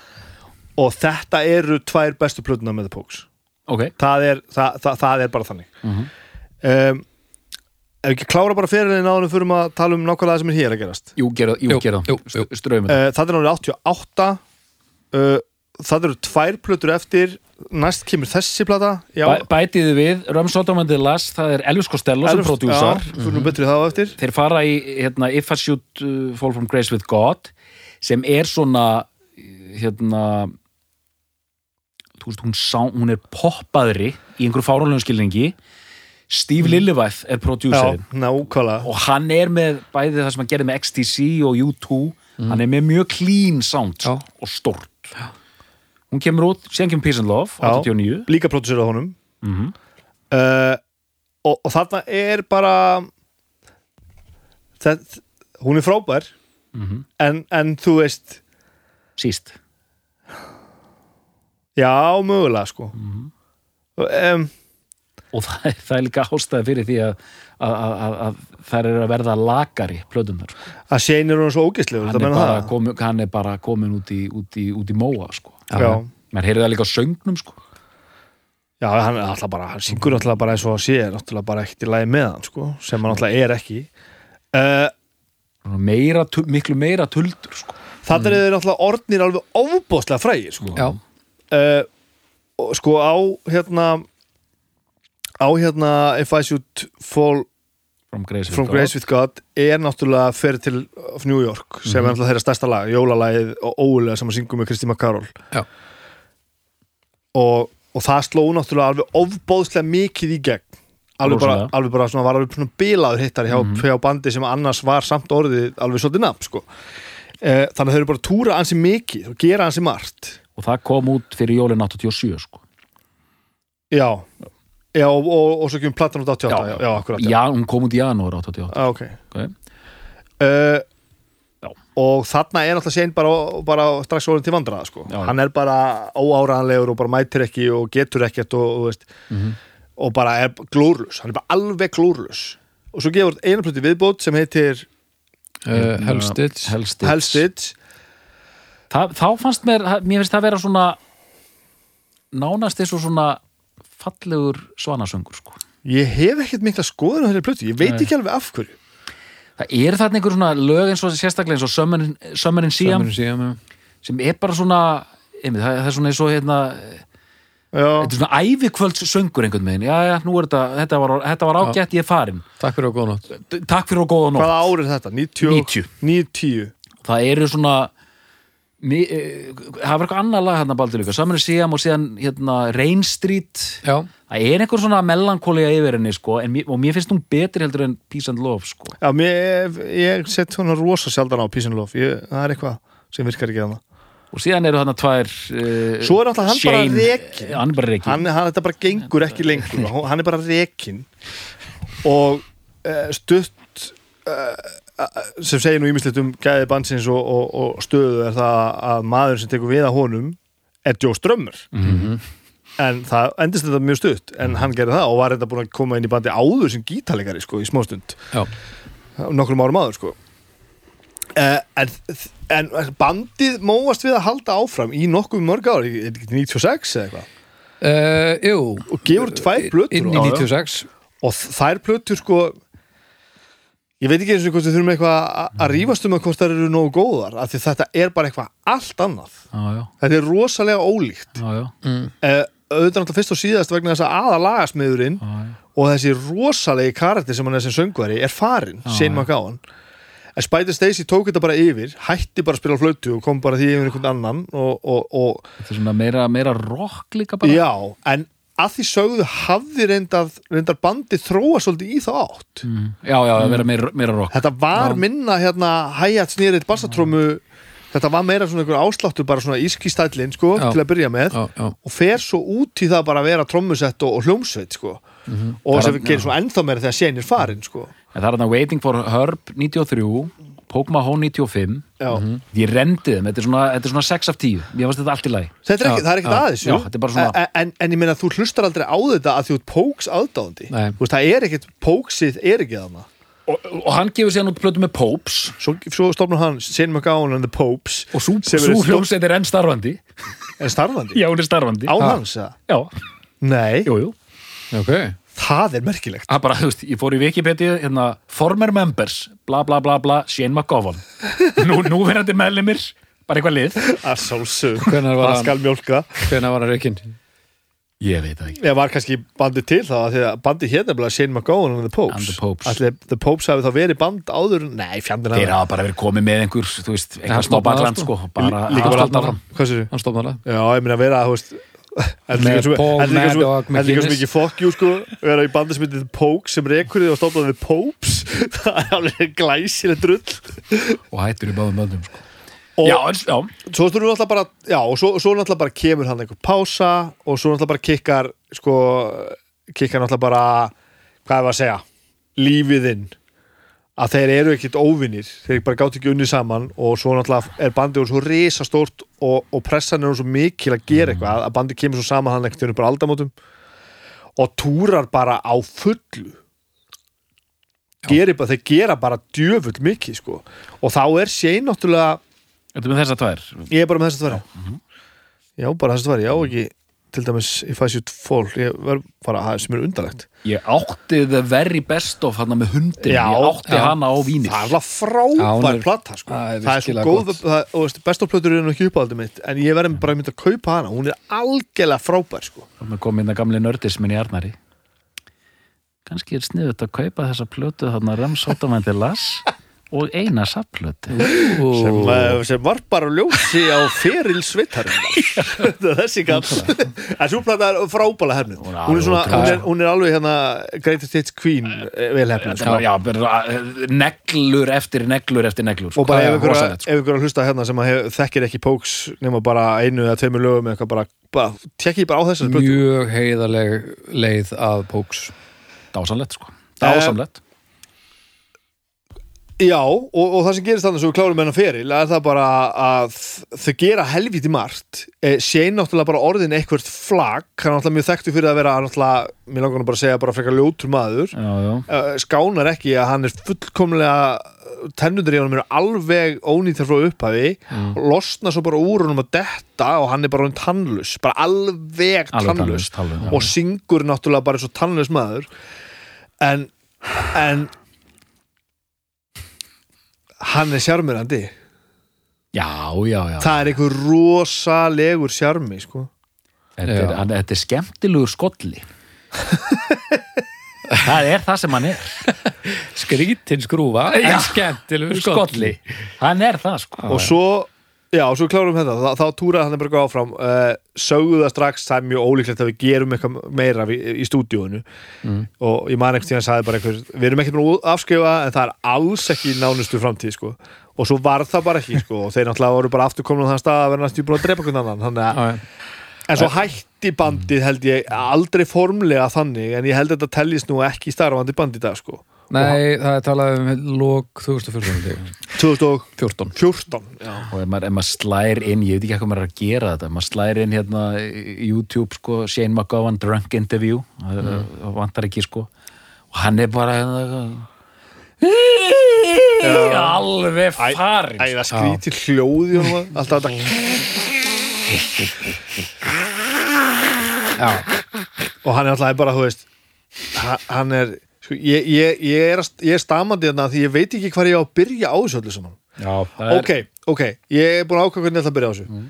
og þetta eru tvær bestu plötuna með The Pokes. Ok, það er, það, það, það er bara þannig. Mhm. um, ef ekki klára bara áður en við fyrir að tala um nákvæmlega það sem er hér að gerast. Jú, gera, jú, Jú, gera. jú, jú. ströymið uh, það er náttúrulega 88 uh, það eru tvær plötur eftir næst kemur þessi plata já, Bæ, bætiði við, Römsóttamandi Lass það er Elvis Costello sem Elvis- prodúsar. já, eftir. Þeir fara í hérna, If I Should uh, Fall From Grace With God sem er svona hérna þú veist, hún, sá, hún er poppaðri í einhverju fáránlegum skilningi. Steve Lillywhite er já, prodúserinn og hann er með bæði það sem hann gerði með XTC og U2 hann er með mjög clean sound Já. og stort hún kemur út, síðan kemur Peace and Love Já. 89 líka producerað honum mm uh, og, og þarna er bara það, hún er frábær Mhm. en, en þú veist síst já, mögulega sko Mhm. um, og það er, það er líka ástæði fyrir því að, að, þær eru að verða lagari plötunar sko. að Shane er hún svo ógeðslegur hann, hann er bara komin út í, út í, út í móa sko. Maður heyrði það líka á söngnum sko. já, hann er alltaf bara hann syngur alltaf bara eins og sé er alltaf bara ekkert í lagi með hann sko, sem hann alltaf er ekki uh, meira, miklu meira tuldur sko. Þetta er þeir alltaf orðnir alveg ofbóðslega frægir sko. Já, uh, sko á hérna á hérna If I Should Fall From Grace, with From God. Grace With God er náttúrulega fyrir til New York sem Mhm. er alltaf þeirra stærsta lag, jólalagið og ólega sem að syngum með Kristíma Karol Já. og, og það sló náttúrulega alveg ofbóðslega mikið í gegn alveg bara, alveg bara svona, var alveg svona bilaður hittar hjá, Mhm. hjá bandi sem annars var samt orðið alveg svolítið nafn sko. eh, þannig að þau eru bara að túra ansi mikið og gera ansi margt og það kom út fyrir jólin 87 sko. já, já og, og, og svo kemur platan út 88 já, já, akkurat já. já, hún kom út í janúar 88 Ah, ok okay. uh, og þarna er alltaf sen bara, bara strax orðin til vandraða sko. Já. hann er bara óáraðanlegur og bara mætir ekki og getur ekkert og, og, veist, Mhm. og bara er glórlus hann er bara alveg glórlus og svo gefur einu pluti viðbót sem heitir uh, Hellstitch Hellstitch. Hellstitch Það, þá fannst mér, mér finnst það vera svona nánast eins og svona fallegur svanasöngur sko. ég hef ekkert mikla skoðun á þeirri pluti, ég veit Nei. ekki alveg af hverju það er þarna einhver svona lög eins og sérstaklega eins og Summer in, Siam sem er bara svona einmitt, það, það er svona eins og hérna þetta er svona ævikvölds söngur einhvern veginn já, já, nú er þetta, þetta var, þetta var ágætt, ég er farin Takk fyrir og góða nótt takk fyrir og góða nótt hvaða ár er þetta? 90, 90. 90. það eru svona Mi- eh, það var eitthvað annað lag hérna baldur líka Saman er síðan og síðan hérna Rain Street. Já, það er einhver svona melankólega yfir henni sko, en, mér- og mér finnst hún betri heldur en Peace and Love sko. Já, mér, ég set svona rosa sjaldan á Peace and Love ég, það er eitthvað sem virkar ekki að það og síðan eru þarna tvær uh, Svo er náttúrulega hann bara rekinn. hann bara rekin hann, hann, þetta bara gengur ekki lengur. Hann er bara rekin og uh, stutt uh, sem segir nú ímislegt um gæði bandsins og, og, og stöðu er það að maður sem tekur við að honum er Joe Strömmur Mhm. en það endist þetta mjög stutt en hann gerði það og var þetta búin að koma inn í bandi áður sem gítalegari sko í smástund. Nokkrum árum áður sko. Uh, en, en bandið móast við að halda áfram í nokkuð mörg ár, þetta ekki 96 eða eitthvað? Uh, jú. Og gefur tvær plötur. Inn í og- 96 og þær plötur sko ég veit ekki eins og hvort við þurfum eitthvað að- rífast um að hvort þær eru nógu góðar af því þetta er bara eitthvað allt annað. Já, já, þetta er rosalega ólíkt. Já, já, mm. uh, auðvitað náttúrulega fyrst og síðast vegna þess að aða lagasmiðurinn og þessi rosalegi karakter sem hann er sem söngvari er farin, Shane já. McGowan. En Spider Stacy tók þetta bara yfir hætti bara að spila flötu og kom bara því yfir einhvern annan og, og, og þetta er svona meira, meira rock líka bara. Já, en að því sögðu hafði reyndar, reyndar bandi þróa svolítið í þá átt. Mm. já, já, að vera meira, meira rock. Þetta var minna hérna hægjart snýrið bassatrómu þetta var meira svona einhver ásláttur bara svona íski stælin sko Já. til að byrja með. Já, já, og fer svo út í það bara að vera trommusett og, og hljómsveit sko. Og Bara- sem gerir svo ennþá meira þegar er farin sko. En það er þarna Waiting for Herb 93 Pokemon 95 Já. ég rendi þeim, þetta er svona, þetta er svona 6 af 10 ég fannst þetta allt í lagi. Þetta er ekki, það er ekkert aðeins já, þetta er bara svona- en, en, en ég meina þú hlustar aldrei á þetta að þú ert Póks aðdáðandi Nei. Þú veist, það er ekkert, Póksið er ekki þarna. Og, og hann gefur síðan út plötu með Popes. Svo, svo stofnur hann Shane McGowan and the Popes og svo Sem eru stór- hljómsveit er enn starfandi. Er starfandi? já, hún er starfandi. Án Ha. hans, eða? já, Nei, jú, jú. Ok það er merkilegt. Það bara, þú veist, ég fór í Wikipedia hérna, former members, bla bla bla bla Shane McGowan nú, nú verðandi meðlimir, bara eitthvað lið. Að sálsög, Hvenær var hann- skal mjólka. Hvenær var hann reikinn? ég veit það ekki. Ég var kannski bandið til þá að því að bandið hér nefnilega Shane McGowan and the Popes. And the Popes. Ætli The Popes hafi þá verið band áður Nei, fjandinn þeir hafa bara verið komið með einhver, þú veist, Hann eitthvað smá stofnaði bakland það, sko, sko. bara Líka að bara halda áfram. Hvað sér Hann stofnar það Já, ég meina að vera, þú veist er Með Paul líka svo- Maddock þetta er McGuinness. fuck you sko. Vera í bandi sem heitir The Pokes sem rekur þið og stofnaði The Popes. Það er alveg glæsileg drull. Og hættur í báðum böndum sko. og já, já, svo stundum náttúrulega bara já, og svo, svo náttúrulega bara kemur hann einhver pása og svo náttúrulega bara kikkar sko, kikkar náttúrulega bara hvað er að segja? Lífiðinn að þeir eru ekkit óvinnir þeir bara gátt ekki unni saman og svo náttúrulega er bandið úr svo risastórt og, og pressan er svo mikil að gera eitthvað að bandið kemur svo saman hann ekkert bara aldamótum. Og túrar bara á fullu. Bara, þeir gera bara djöfull mikið sko. Og þá er sér náttúrulega þetta er með þessa tvær? Ég er bara með þess að tværi Já, bara þess að tværi, já ekki til dæmis If I Should Fall ég verð bara, það sem er undarlegt. Ég átti the very best of hann með hundin, Já, ég átti já. hana á vínir Það er alltaf frábær plata sko. það er svo góð það, og veist, Bestofplötur er nú ekki uppáldið mitt En ég verði bara mynd að kaupa hana. Hún er algjörlega frábær sko. og með komið inn að gamli nördismin í Arnari. Kannski er sniðut að kaupa þessa plötu þarna Ramsóttamændi Lass og eina sapplötu sem, sem var bara ljósi á feril sveitarinn Þessi gall En svo plata er frábæla hefnið Hún hún hún, er, hún er alveg hérna Greatest Hits Queen eh, vel sko. já, já, bara, eh, neglur eftir neglur eftir neglur og bara ef ykkur, rosalegt, sko. ef ykkur að hlusta hérna sem að hef, þekkir ekki Pokes nema bara einu eða tveimur lögum eða eitthvað bara, bara tekkið bara á þessari blötu Mjög heiðarleg leið að Póks dásamlegt sko. Eh, dásamlegt Já, og, og það sem gerist þannig svo við klárum hennar feril er það bara að þau gera helviti margt. Eh, Shane náttúrulega bara orðin eitthvað flag hann er náttúrulega mjög þekktu fyrir að vera náttúrulega, mér langar nú bara að segja bara frekar ljótur maður. Já, já, uh, skánar ekki að hann er fullkomlega tennundur í honum eru alveg ónýttar frá upphafi. Og losna svo bara úr honum að detta og hann er bara hann tannlus bara alveg alveg tannlus tannlaust, alveg, já. og syngur náttúrulega bara eins og tannlaus maður. En en hann er sjarmirandi já, já, já. Það er einhver rosalegur sjarmi sko. þetta er, hann, þetta er skemmtilegur skolli. Það er það sem hann er. Skrítin skrúfa. En skemmtilegur skolli, hann er það sko. Og svo já, svo klárum þetta þá, þá túraði hann bara áfram uh, sögðu það strax, það er mjög ólíklegt að við gerum eitthvað meira í, í stúdíóinu Mm. og ég man ekkert því að hann sagði bara einhver, við erum ekkert búin að afskrifa en það er alls ekki nánustu framtíð sko. og svo var það bara ekki sko. og þeir náttúrulega voru bara aftur komin á þann stað að vera næstu búin að drepa hvern annan þannig að. En svo hætti bandið held ég aldrei formlega þannig en ég held að þetta teljist nú ekki starfandi band í dag sko. Nei, það er talað um lók 2014 2014 14 já. og ef maður, ef maður slær inn, ég veit ekki hvað maður er að gera þetta, ef maður slær inn hérna YouTube sko, Shane McGowan drunk interview, það Mm. það vantar ekki sko. Og hann er bara hérna alveg farin Æ, það skrítir hljóði alltaf þetta. Já, og hann er alltaf bara, þú veist ha- hann er sko, ég, ég, ég, er, er stamandi þarna því ég veit ekki hvað ég á að byrja á þessu öllu saman. Já, er, ok, ok, ég er búin að ákvæða hvernig ég ætla að byrja á þessu. Mm.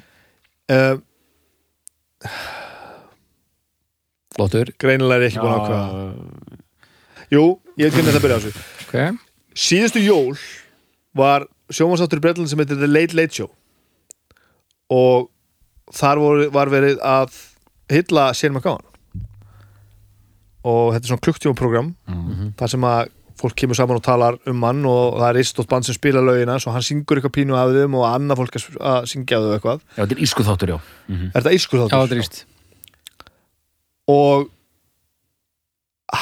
flottur. Greinilega er ég ekki búin að ákvæða jú, ég veit hvernig ég ætla að byrja á þessu. Ok, síðustu jól var sjómanstáttur í Bretland sem heitir The Late Late Show. Og þar voru, var verið að hylla Shane McGowan og þetta er svona klukktímaprogram þar sem að fólk kemur saman og talar um hann og það er istótt band sem spila lögina svo hann syngur eitthvað pínu af þeim og annað fólk að- syngja af þau eitthvað. Já, þetta er ísku þáttur, já. Er þetta ískur já, þáttur? þetta er íst og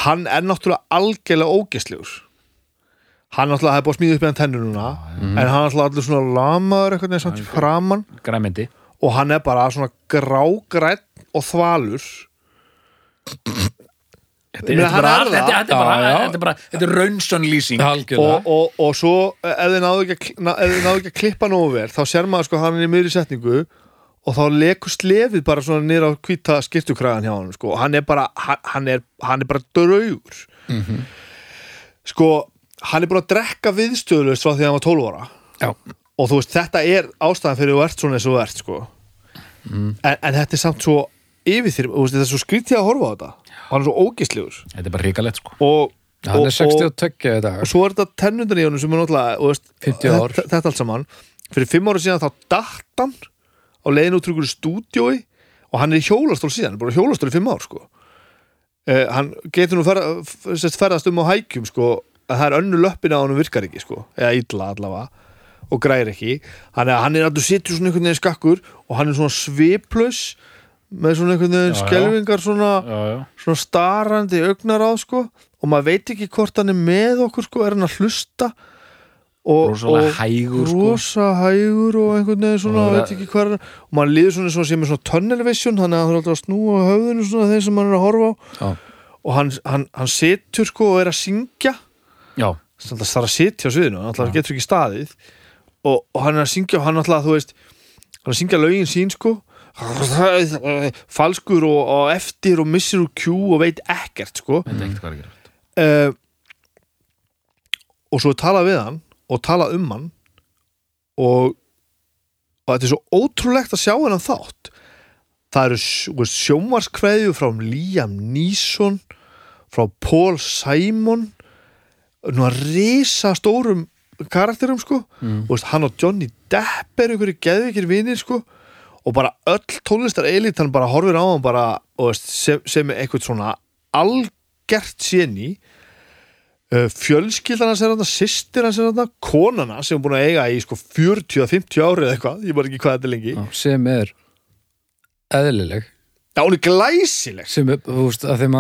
hann er náttúrulega algjörlega ógæstlegur hann náttúrulega hefði búið að smíða upp í hann tennur núna en hann náttúrulega allir svona lamaður eitthvað neins samt framann græmyndi og hann er bara svona grágrætt og þvalur Þetta er bara, bara, bara, raunsson lýsing. Og, og, og svo ef þið náðu ekki, að ekki að klippa nógu vel þá sér maður sko hann er í miðri setningu og þá lekur slefið bara svona niður á hvíta skiptukragan hjá hann sko. og hann er bara hann, er, hann er bara draugur. Sko hann er búin að drekka viðstöðlust frá því að hann var 12 ára. Já, og þú veist þetta er ástæðan fyrir þú ert svona eins og þú ert sko. en, en þetta er samt svo yfir þér, þetta er svo skrítið að horfa á þetta og hann er svo ógislegur Þetta er bara ríkalegt sko. Og, hann og, er 62 í dag. og svo er þetta tennundan í honum sem er náttúrulega veist, 50 ár. þetta, þetta allt saman. Fyrir fimm ára síðan þá datt hann. Á leiðin út úr ykkur stúdjói og hann er í hjólastól síðan, bara hjólastól í fimm ár sko. uh, hann getur nú ferða, f- sest, ferðast um á hækjum sko, að það er önnu löppina á hann virkar ekki sko, eða illa allavega. Og græðir ekki, hann er, hann er alltaf sittur svona einhvern veginn skakkur. Og hann er svona sviplaus með svona einhvern veginn skelfingar svona Já, já. svona starrandi augnar á sko. Og maður veit ekki hvort hann er með okkur sko, er hann að hlusta? Og, og hægur, sko. rosa hægur og einhvern veginn svona, Og veit það- ekki hver og maður líður svona svona sem er svona tunnel vision þannig að hann er alltaf að snúa höfðinu svona þeir sem hann er að horfa á. Já, og hann, hann, hann situr sko og er að syngja. Þannig að það er að sitja á sviðinu hann alltaf getur ekki staðið. Og, og hann er að syngja og hann alltaf, þú veist hann er að syngja lögin sín sko falskur og, og eftir og missir úr kjú og veit ekkert sko. Er ekkert er uh, og svo talað við hann og talað um hann og, og þetta er svo ótrúlegt að sjá hennan þátt. Það eru sj- þú veist, sjónvarskveðju frá Liam Neeson frá Paul Simon nú að risa stórum karakterum sko. Mm. og hann og Johnny Depp er einhverju geðvikir vinir sko og bara öll tónlistar elit hann bara horfir á hann bara veist, sem, sem er eitthvað svona algert séni. Uh, fjölskyldan hans er hann sýstir hans er hann, konana sem er búin að eiga í sko 40-50 árið eða eitthvað, ég bara ekki hvað þetta er lengi. Já, sem er eðlileg. Já, hún er glæsileg. Sem er, þú veist, að þeim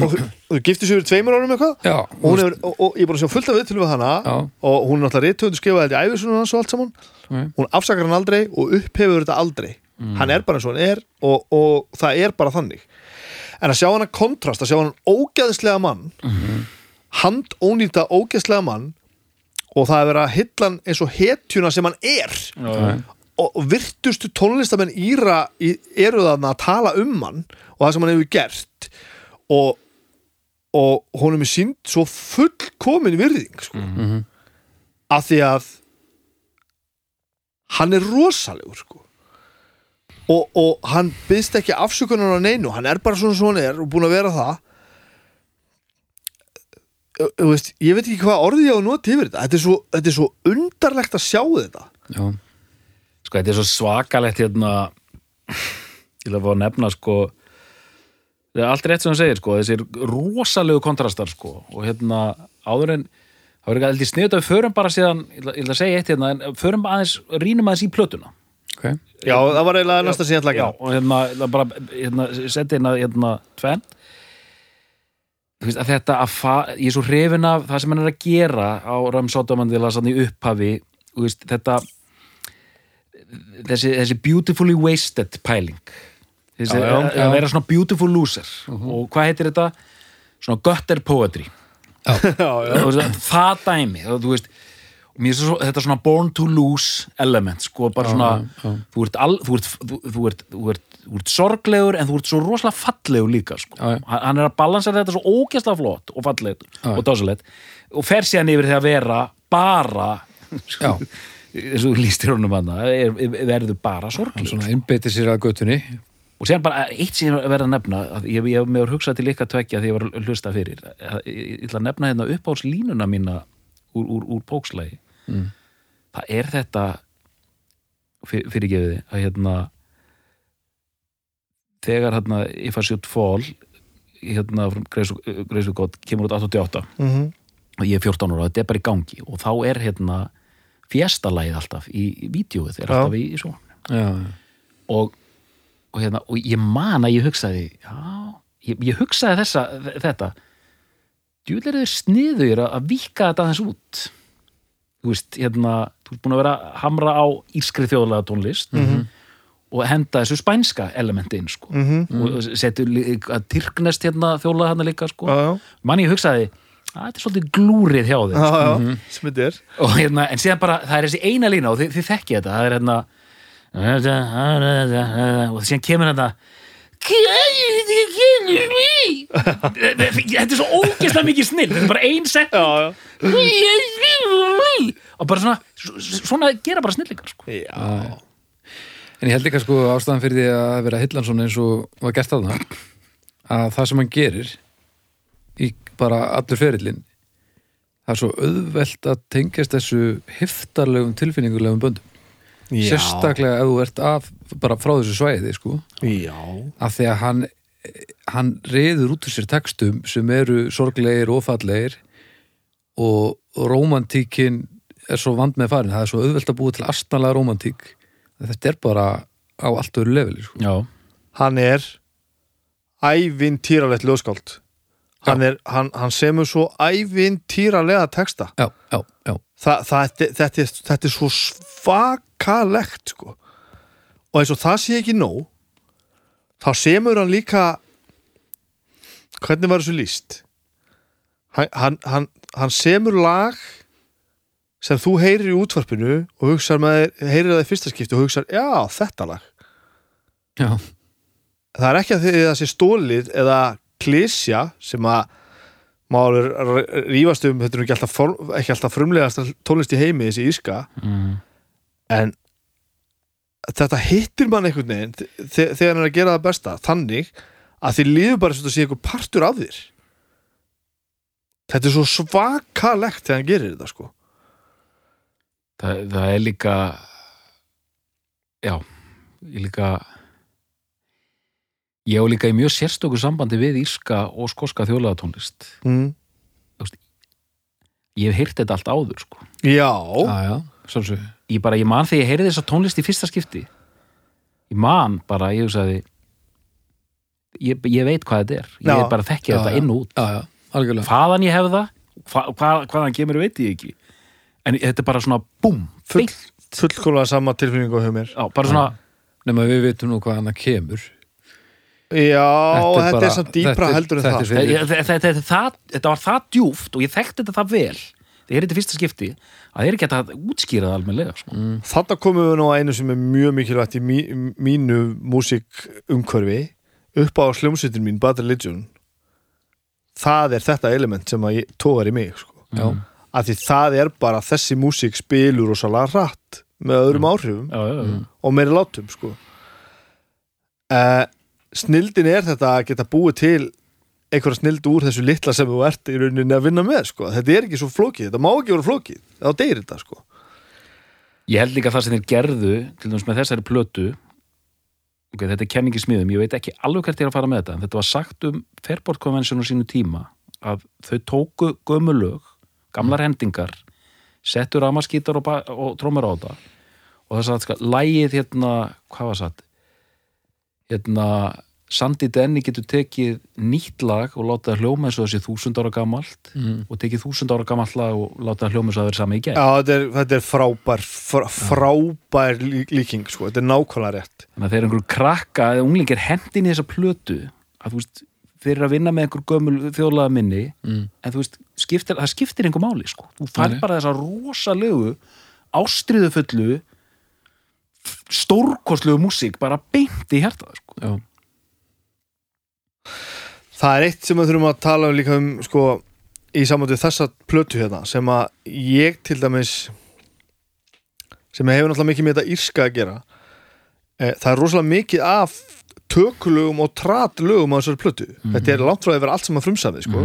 og þau- og þau giftu sig fyrir tveimur árum eitthvað? Já, og, er, og, og ég er búin að sjá fullt af viðtölu við hana. Já. og hún er náttúrulega reytöfundu skrifaði þetta í æfisunum hans og allt saman. Ok. hún afsakar hann aldrei og upphefur þetta aldrei hann er bara eins og hann er og, og það er bara þannig. En að sjá hann að kontrast, að sjá hann ógeðslega mann handónýta ógeðslega mann og það er verið að hylla hann eins og hetjuna sem hann er. Já, og, og virtustu tónlistamenn Íra í, eru þarna að tala um hann og það sem hann hefur gert. Og, og honum er sínd svo fullkomin virðing sko. Mhm. af því að hann er rosalegur sko. Og, og hann byggst ekki afsökunar á neinu hann er bara svona svona er og búin að vera það. Veist, ég veit ekki hvað orðið ég á að nota yfir þetta. Þetta er svo, þetta er svo undarlegt að sjá þetta. Já. Sko, þetta er svo svakalegt hérna ég vil að fá að nefna sko það er allt rétt sem hann segir sko þessir rosalegu kontrastar sko og hérna áður en það verður ekki alltaf sniðut að við förum bara síðan ég ætla að segja eitt hérna förum aðeins, rínum aðeins í plötuna ok, Já, það var eiginlega næsta síðan Já, lækja og hérna, það bara hérna, setja hérna, hérna tvenn. Þú veist að þetta að fa, ég er svo hrifin af það sem hann er að gera á Ramsóttamandila sann í upphafi. Þú veist, þetta þessi, þessi beautifully wasted pæling. Þessi, Já, já, að, já. að vera svona beautiful loser. Og hvað heitir þetta? svona gutter poetry. Já, já, Þú veist, það dæmi þú þú veist, og mér er svo, þetta svona born to lose element sko, bara svona já. Þú, ert all, þú, ert, þú, ert, þú, ert, þú ert sorglegur en þú ert svo rosalega fallegur líka sko. Já. hann hann er að balansera þetta svo ógeðslega flott og fallegur Já. og dásalegt og fer síðan yfir því að vera bara Já. eins og lístir honum hann verður bara hann sorglegur svona innbeitir sér að göttunni og síðan bara eitt sem ég verða að nefna að ég, hef með að hugsa til ykkar tvekja því ég var að hlusta fyrir ég, ætla að nefna hérna uppáhalds línuna mína úr, úr, úr pókslægi Mm. það er þetta fyr, fyrirgefiði að hérna þegar hérna If I Should Fall hérna Greisu gott kemur út 88 Mhm. og ég er 14 ára þetta er bara í gangi og þá er hérna fjestalægið alltaf í, vídjóið er Já. alltaf í, í svo já, og, og, hérna, og ég man að ég hugsaði já, ég, ég hugsaði þessa, þetta djúvel er þau sniður að, að vika þetta aðeins út þú veist, hérna þú ert búin að vera hamra á ískri þjóðlega tónlist og henda þessu spænska elementi inn sko. Mhm. og setur líka að tyrknest hérna þjóðlega hann líka sko. Já, já, man ég hugsaði að þetta er svolítið glúrið hjá þeim já, sko. já, sem þetta er og hérna, en síðan bara, það er þessi eina lína og þið, þið þekki þetta, það er hérna og síðan kemur þetta þetta er svo ógeðslega mikið snill þetta er bara ein já og bara svona, svona gera bara snillingar sko. En ég held líka sko ástæðan fyrir því að vera Hillansson eins og var gert að það að það sem hann gerir í bara allur ferillin það er svo auðvelt að tengjast þessu heftarlegum tilfinningulegum böndum. Sérstaklega ef þú ert af bara frá þessu svæði sko. Já, af því að hann hann reyður út úr sér textum sem eru sorglegir og fallegir og romantíkin er svo vand með farin. Það er svo auðvelt að búa til astanlega romantík þetta er bara á allt öðru leveli sko. já, hann er ævintýralegt ljóskáld hann, er, hann, hann semur svo ævintýralega texta. Já, já, já, Þa, það, þetta, þetta, er, þetta er svo svakalegt sko. Og eins og það sé ekki nóg þá semur hann líka hvernig var þessu líst hann, hann, hann, semur lag sem þú heyrir í útvarpinu og hugsar með þér, heyrir það í fyrsta skipti og hugsar, já, þetta lag já. það er ekki að því að það sé stólið eða klísja sem að máður rífast um þetta er ekki alltaf, alltaf frumlegast tónlist í heimi þessi íska mm. en þetta hittir mann einhvern veginn þe- þegar hann er að gera það besta þannig að þið líður bara sem þetta sé einhver partur af þér. Þetta er svo svakalegt þegar hann gerir þetta sko. Það, það er líka já ég líka ég á líka í mjög sérstöku sambandi við írska og skoska þjóðlega mm. ég hef heyrt þetta allt áður sko. já, já, já, svolsög ég bara, ég man þegar ég heyrði þessa tónlist í fyrsta skipti. Ég man bara, ég hugsaði ég, ég veit hvað þetta er. Ég Já. bara þekki Já, þetta já. inn og út. Já, já, algjörlega. Hvaðan ég hef það hva, hva, hvaðan kemur veit ég ekki. En þetta er bara svona búm, Full- fullkóla sama tilfinningu hjá mér. Já, bara svona, nema við vitum nú hvað hann kemur. Já, þetta er, bara- samt dýpra þetta er- heldur en þetta það. er þetta, þetta, það, var það djúft og ég þekkti þetta það vel. Þegar ég er þetta fyrsta skipti að þeir ekki að útskýra það almennilega sko. Mm. Þarna komum við nú að einu sem er mjög mikilvægt í mí, mínu músikumhverfi upp á sljómsveitin mín Bad Religion það er þetta element sem að ég tógar í mig sko. já, að því það er bara þessi músík spilur og salega hratt með öðrum áhrifum já, já, já. og meiri látum sko. uh, snildin er þetta að geta búið til einhverja snild úr þessu litla sem þú ert í rauninni að vinna með sko. þetta er ekki svo flókið, þetta má ekki vera flókið þá deyrir þetta sko. Ég held líka það sem þeir gerðu til dæmis með þessari plötu ok, þetta er kenningi smiðum, ég veit ekki alveg hvert ég er að fara með þetta, en þetta var sagt um Fairport Convention á sínu tíma að þau tóku gömulög gamlar hendingar settu ramaskítar og, og trómur á þetta og það satt, sko, lægið hérna, hvað var satt hérna Sandy Denny getur tekið nýtt lag og láta það hljóma eins og þessi þúsund ára gamalt mm. og tekið þúsund ára gamalt lag og láta það hljóma og það verið sami í gegn Já, þetta er, þetta er frábær fr frábær lí- líking sko, þetta er nákvæmlega rétt þannig að þeir eru einhverju krakka eða unglingir hendin í þessa plötu að þú veist, þeir eru að vinna með einhver gömul þjóðlaða minni Mm. en þú veist, skiptir, það skiptir einhver máli sko. þú fær bara þessa rosalegu ástriðufullu stórkostlegu músík bara beint í hjartað sko. Það er eitt sem við þurfum að tala um líka um sko, í samvættu þessa plötu hérna sem að ég til dæmis sem hefur náttúrulega mikið með þetta írska að gera e, það er rosalega mikið af tökulögum og tratlögum á þessari plötu. Þetta er langt frá að vera allt sem að frumsaði sko.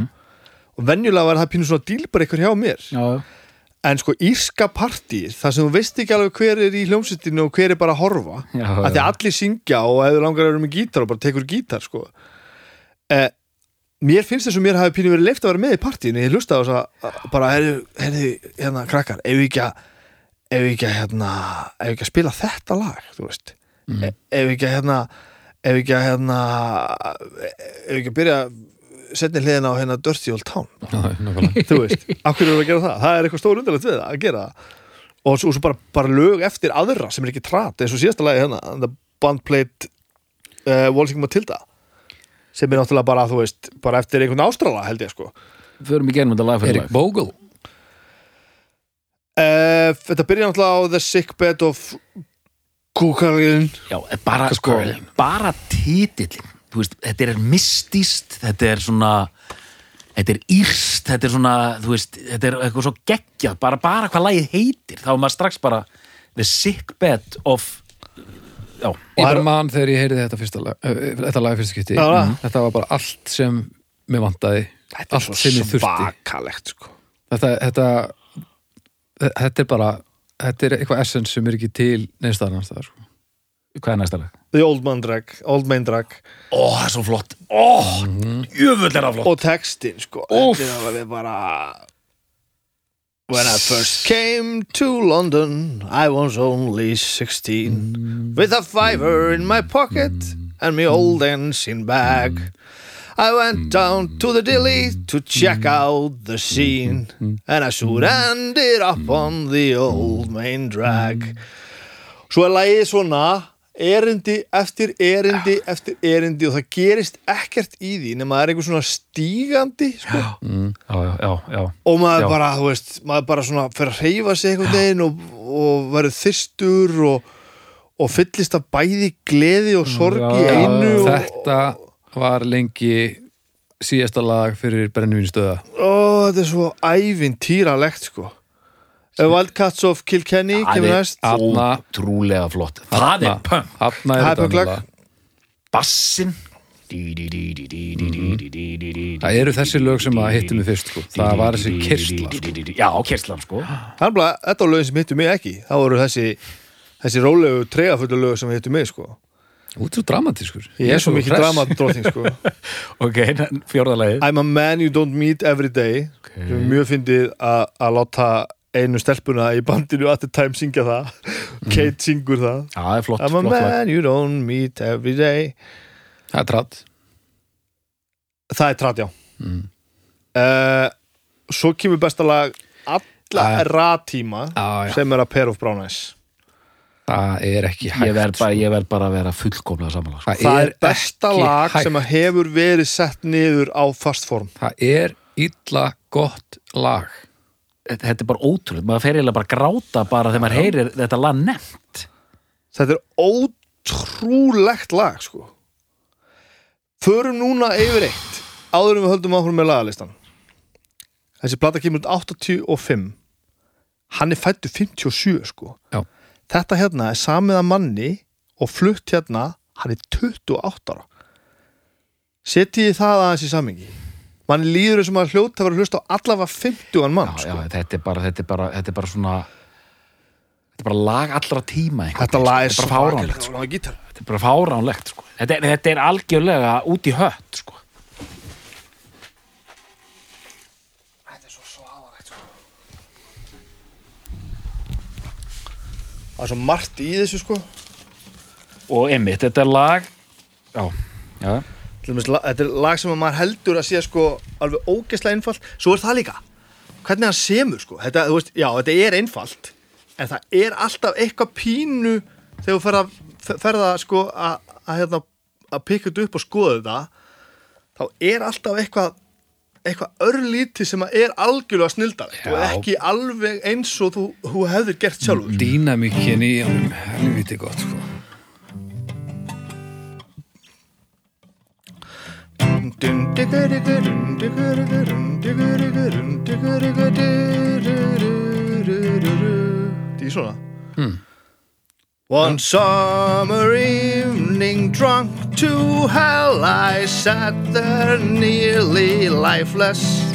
og venjulega var það pínu svona dílbar eitthvað hjá mér. Já, en sko írska partíð þar sem þú veist ekki alveg hver er í hljómsveitinu og hver er bara að horfa já, að því allir syngja og ef þú langar að vera með gítar og bara tekur gítar sko. Eh, mér finnst þess að mér hafi pínu verið leift að vera með í partíinu. Ég hlusta á þess að bara herri, hérna krakkar, ef við ekki að ef við ekki að hérna ef við ekki að spila þetta lag, þú veist? Mm. e ef við ekki að hérna ef við ekki að hérna ef við ekki að byrja setni hliðina á hérna Dirty Old Town? Nákvæmlega. Þú veist, af hverju erum við að gera það? Það er eitthvað stór undarlegt við að gera. Það og svo, svo bara, bara lög eftir aðra sem er ekki trat, eins og síðasta lagi hérna The Band Played uh, Waltzing Matilda sem er náttúrulega bara, þú veist, bara eftir einhvern ástrala held ég sko. Förum í gegnum þetta lag fyrir Erik Bogle uh, Þetta byrja náttúrulega á The Sickbed of Kukalin já, bara, sko, bara titillin þú veist, þetta er mystíst þetta er svona þetta er írst, þetta er svona veist, þetta er eitthvað svo geggjað. Bara, bara hvað lagið heitir, þá er maður strax bara The Sickbed of já, Ég bara man þegar ég heyrði þetta fyrsta lag uh, þetta lag fyrsta það. Mm. Þetta var bara allt sem mér vantaði Þetta allt sem ég þurfti. svakalegt sko. Þetta, þetta, þetta er bara þetta er eitthvað essence sem er ekki til neins annars staðar sko. hvað er næsta lag? The Old Man Drag, Old Man Drag. Ó, það er svo flott. Ó, jöfull er það flott. Og textin sko. Þetta er bara When I first came to London I was only 16 With a fiver in my pocket And my old dancing bag. I went down to the dilly To check out the scene And I soon ended up on the old main drag. Svo er lagið svona erindi eftir erindi eftir erindi og það gerist ekkert í því nema það er einhver svona stígandi sko. já, já, já, já. og maður Já. bara, þú veist, maður bara svona fyrir að reyfa sig einhvern veginn og, og verður þyrstur og, og fyllist af bæði gleði og sorg í Já, einu og, Þetta var lengi síðasta lag fyrir brennivínu stöða og þetta er svo ævintýralegt sko Wildcats of Kilkenny kemur er næst ótrúlega flott Það er punk er er. Bassin Það eru þessi lög sem að hittu mig fyrst sko. Það var þessi kyrsla sko. Já, kyrslan sko Það er bara, þetta var lögin sem hittu mig ekki það voru þessi, þessi rólegu tregafullu lög sem hittu mig sko Út svo dramatískur Ég er svo mikið dramadróting sko Ok, fjórðalagið I'm a man you don't meet every day er mjög fyndið að að láta einu stelpuna í bandinu at the time syngja það Kate syngur það Já, það er flott, I'm a flott lag. man you don't meet every day Það er tratt Það er trat, já Mm. uh, Svo kemur besta lag alla Ah. ratíma Já, já. sem er að pair of brown eyes Það er ekki hægt Ég verð bara, sko. ég verð bara að vera fullkomlega samanlag sko. Það er besta lag hægt. sem að hefur verið sett niður á fast form Það er illa gott lag Þetta er bara ótrúlega, maður fer eiginlega bara að gráta bara þegar maður heyrir þetta lag nefnt. Þetta er ótrúlegt lag sko. Förum núna yfir eitt áður en við höldum áfram með lagalistan. Þessi plata kemur út 85 Hann er fættu 57 sko. Já. Þetta hérna er samið að manni og flutt hérna hann er 28 ára. Setjið það aðeins í samingi mann líður eins og maður hljóta að vera að hlusta á allavega 50 mann já, sko. já, þetta er bara, þetta er bara, þetta er bara svona þetta er bara lag allra tíma Þetta lag er sko. þetta er bara fáránlegt sko. gítar. þetta er bara fáránlegt sko. þetta, er, þetta er algjörlega út í hött sko. Þetta er svo svaðalegt sko. Það er svo margt í þessu sko og einmitt, þetta er lag já, já, Þetta er lag sem að maður heldur að sé sko alveg ógeðslega einfalt. Svo er það líka. Hvernig hann semur sko. Þetta, þú veist, Já, þetta er einfalt En það er alltaf eitthvað pínu Þegar þú ferð að, ferð að sko að, hérna, að pikka þetta upp og skoða þetta Þá er alltaf eitthvað eitthvað örlítið sem að er algjörlega snildalegt og ekki alveg eins og þú, þú hefðir gert sjálfur. Dýnamíkin í honum, helviti gott sko. Því er svona hmm. One summer evening drunk to hell I sat there nearly lifeless.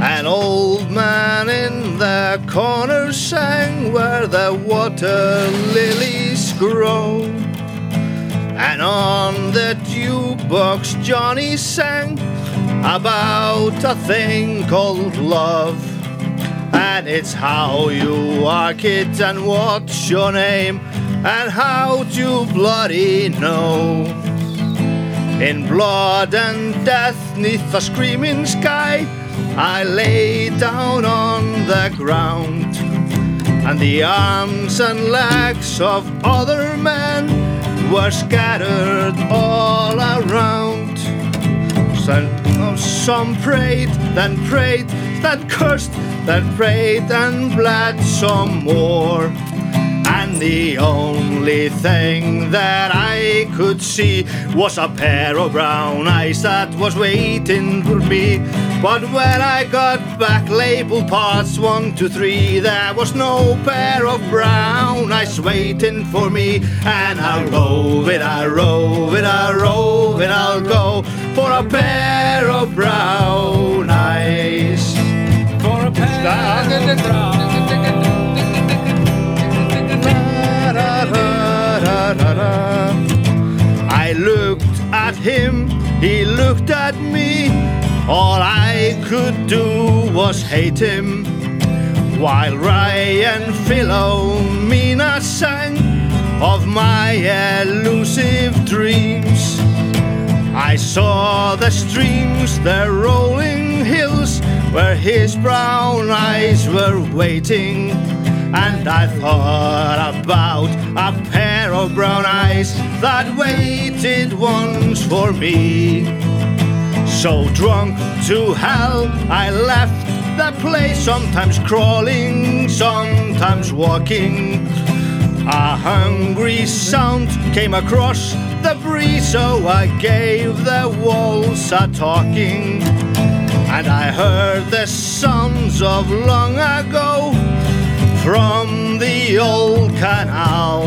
An old man in the corner sang where the water lilies grow and on the jukebox Johnny sang about a thing called love. And it's how you are, kids, and what's your name, and how to bloody know. In blood and death, neath the screaming sky, I lay down on the ground and the arms and legs of other men were scattered all around. Some, some prayed, then prayed, then cursed, then prayed and bled some more. And the only thing that I could see was a pair of brown eyes that was waiting for me. But when I got back labeled parts one, two, three, there was no pair of brown eyes waiting for me. And I'll rove it, I rove it, I rove it, I'll go for a pair of brown eyes. For a I looked at him, he looked at me. All I could do was hate him. While Ryan Philomena sang of my elusive dreams. I saw the streams, the rolling hills, where his brown eyes were waiting. And I thought about a pair of brown eyes that waited once for me. So drunk to hell, I left the place, sometimes crawling, sometimes walking. A hungry sound came across the breeze, so I gave the walls a talking. And I heard the sounds of long ago from the old canal.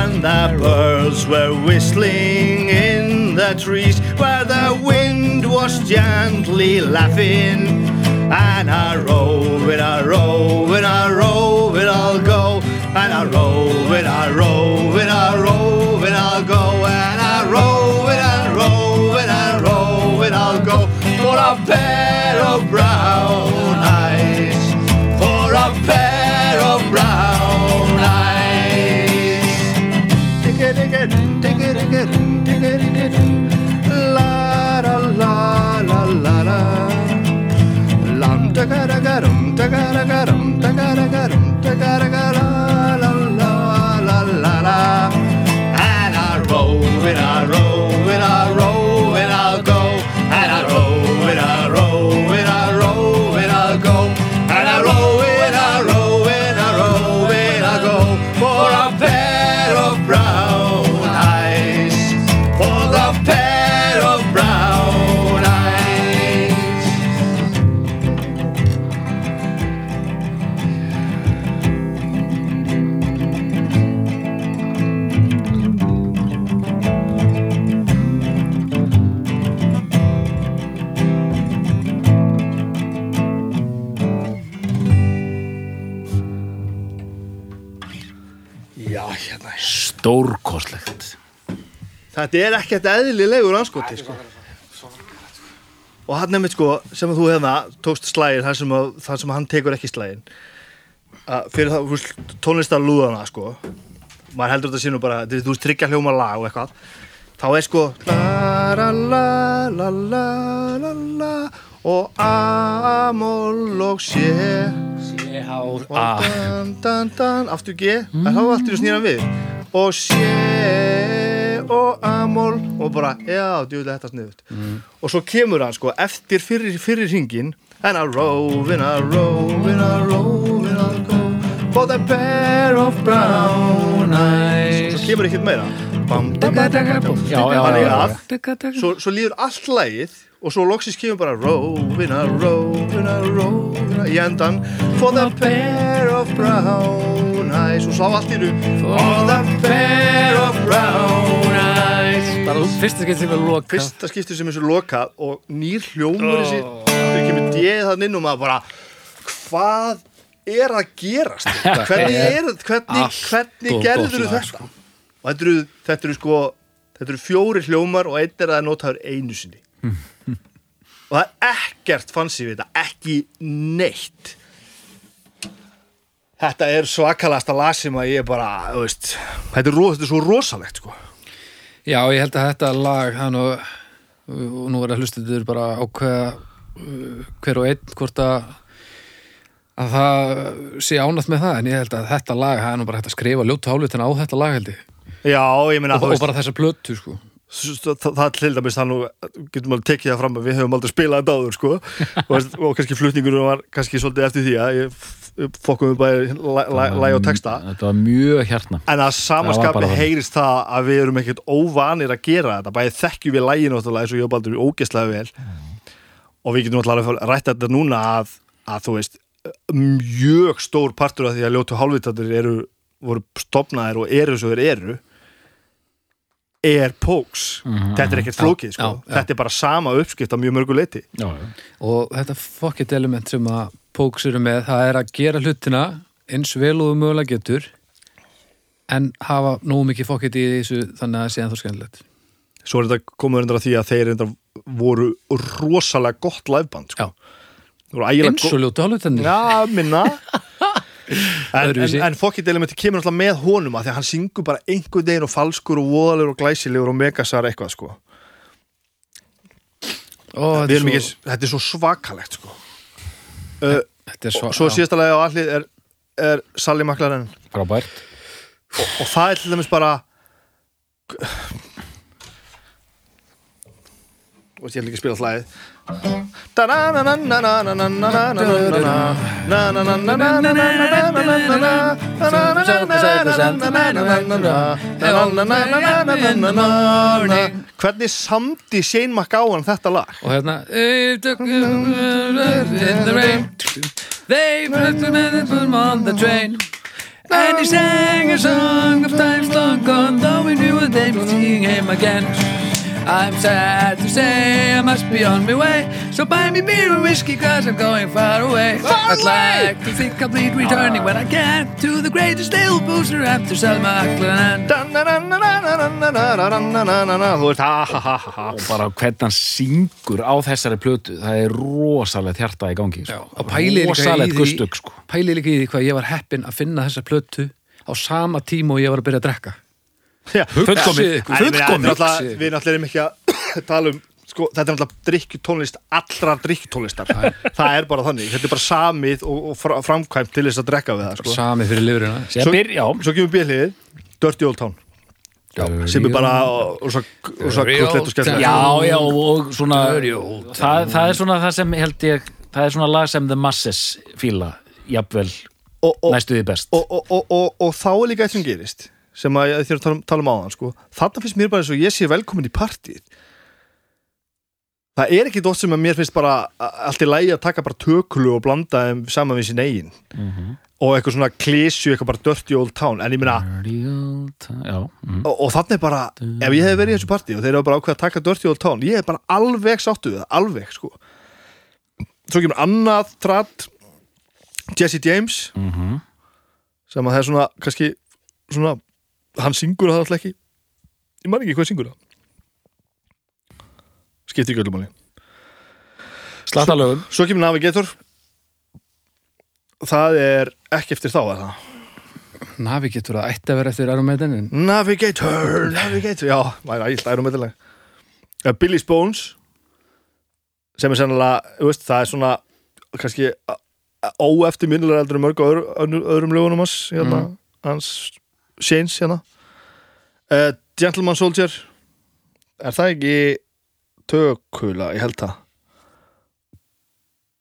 And the birds were whistling in the trees where the wind was gently laughing. And I rove it, I rove it, I rove it, I'll go. And I rove it, I rove it, I rove it, I'll go. And I rove it, I rove it, I rove it, I'll go. For a pair of brown eyes. For a pair dum da ga da dum da ga da ga dum stórkoslegt þetta er ekkert eðlilegur anskoti sko. og hann nefnir sko sem að þú hefna tókst slægin þar sem, að, þar sem hann tekur ekki slægin að fyrir það tónlistar lúðana sko. Maður heldur þetta sínum bara þú veist tryggja hljóma lag og eitthvað. Þá er sko la la la la la la la og a-moll og sé. Og dan dan dan aftur G. En þá aftur þú snýra við og sé og a-moll og bara já, djúlega þetta sniðut og svo kemur hann sko eftir fyrir, fyrir hringin and I rove and I rove and I rove and I go for the pair of brown eyes. Svo kemur ekkert meira. Bam. Já, já, Þannig já, að já. svo, líður allt lagið og svo loksins kemur bara Rovina, Rovina, Rovina í endan For the pair of brown eyes. Og svo á allt í nú For the pair of brown eyes. Bara fyrsta skeitt sem er loka Fyrsta skipti sem er lokað og nýr hljómur þessi þegar kemur djeð þann inn og maður bara hvað er að gerast hvernig, er, hvernig, Allt hvernig og gerður lag, þetta? og þetta eru, þetta eru sko þetta eru fjóri hljómar og einn er að notaður einu sinni og það er ekkert fancy við þetta ekki neitt. Þetta er svakalasta lag sem að ég bara þú veist, þetta, er, þetta er svo rosalegt sko. Já, ég held að þetta lag það nú, og nú er að hlustendur bara ákveða uh, hver og einn hvort að að það sé ánætt með það en ég held að þetta lag, það er nú bara hægt að skrifa ljóta hálfutina á þetta lag held ég. Já, ég meina og, og bara þessa plötu sko það, til dæmis það nú getum alveg tekið það fram að við höfum aldrei spilað þetta áður sko. Og, og kannski flutningur var kannski svolítið eftir því að fokkum við bæði læg og texta. Þetta var mjög hérna. En að bara þannig. heyrist það að við erum ekkert óvanir að gera þetta. Bæði þekkjum við lægin náttúrulega eins og ég baldur ógeðslega vel. Og við getum alltaf rætt þetta núna að, að þú veist mjög stór partur af því að ljótu hálfvitaður eru voru stopnaðir og eru svo þeir eru er póks þetta er ekkert flókið sko. já, já. þetta er bara sama uppskipt á mjög mörgu leiti Já, já. og þetta fokkett element sem að Póks eru með, það er að gera hlutina eins vel og mögulega getur en hafa nógu mikið fokkett í þessu þannig að það sé ennþá skemmtilegt svo er þetta komið reyndar að því að þeir voru rosalega gott liveband sko. Eins og ljóta hálfutinni Já, minna En, en, en Fokkit elementi kemur alltaf með honum að því að hann syngur bara einhvern veginn og falskur og voðalegur og glæsilegur og megasar eitthvað sko. Ó, þetta, er ekki, svo, þetta er svo svakalegt sko. uh, þetta er svo, Svo já. síðasta lagi á allir er, er Sally McLaren og, og það er til dæmis bara og ég ætla ekki spila hlæðið Hvernig samdi Shane McGowan þetta lag? og hérna "They the put put them on the train. And he sang a song of times long gone though we knew that they would seeing him again I'm sad to say I must be on my way So buy me beer and whiskey cause I'm going far away I'd like to think I'll be returning when I can To the greatest little booster after Selma Ackland Þú veist, ha ha ha ha ha og bara hvernig hann syngur á þessari plötu það er rosalegt hjarta í gangi Já, sko. rosalegt því gustug sko. pæli líka í því hvað ég var heppinn að finna þessa plötu á sama tíma og ég var að byrja að drekka Já, er náttúrulega- Við náttúrulega erum ekki að tala um sko, þetta er náttúrulega drikkjutónlist allra drikkjutónlistar það er bara þannig, þetta er bara samið og, og fra- framkvæmt til þess að drekka við það sko. Samið fyrir lifurina Svo, Svo- já, Svo kemur bíliðið, Dirty Old Town. Sem er bara og, svo, og svo Real krullet og skemmtilegt já, já og svona það, það er svona það sem held ég það er svona lag sem The Masses fíla jafnvel og, og, næstu því best. og, og, og, og, og þá er líka eitt sem gerist sem að ég þér að tala um, um áðan sko. þarna finnst mér bara eins og ég sé velkomin í partíð það er ekki dótt sem að mér finnst bara allt í lægi að taka bara tökulu og blanda þeim saman við sín eigin. Og eitthvað svona klísju, eitthvað bara dirty old town. En ég já, mm. og, og þannig bara ef ég hef verið í þessu partí og þeir eru bara ákveð að taka dirty old town, ég er bara alveg sáttu við það alveg, sko. Svo kemur annað tratt Jesse James. Mm sem að það er svona, kannski svona hann syngur það alltaf ekki. Ég man ekki hvað syngur það. Skiptir ekki öllum máli. Slattalögum svo kemur Navigator. Það er ekki eftir þá er það Navi getur það ætti að vera eftir Iron Maiden en Navigator, Navigator. Já, það er ægilt ærum meðlega Billy Bones sem er sennilega, veist, það er svona kannski óeftirminnilega eldur en mörg á öðru, öðru, öðrum lögunum hans hérna, hans Shanes hérna. Uh, Gentleman Soldier. Er það ekki tökula, ég held það.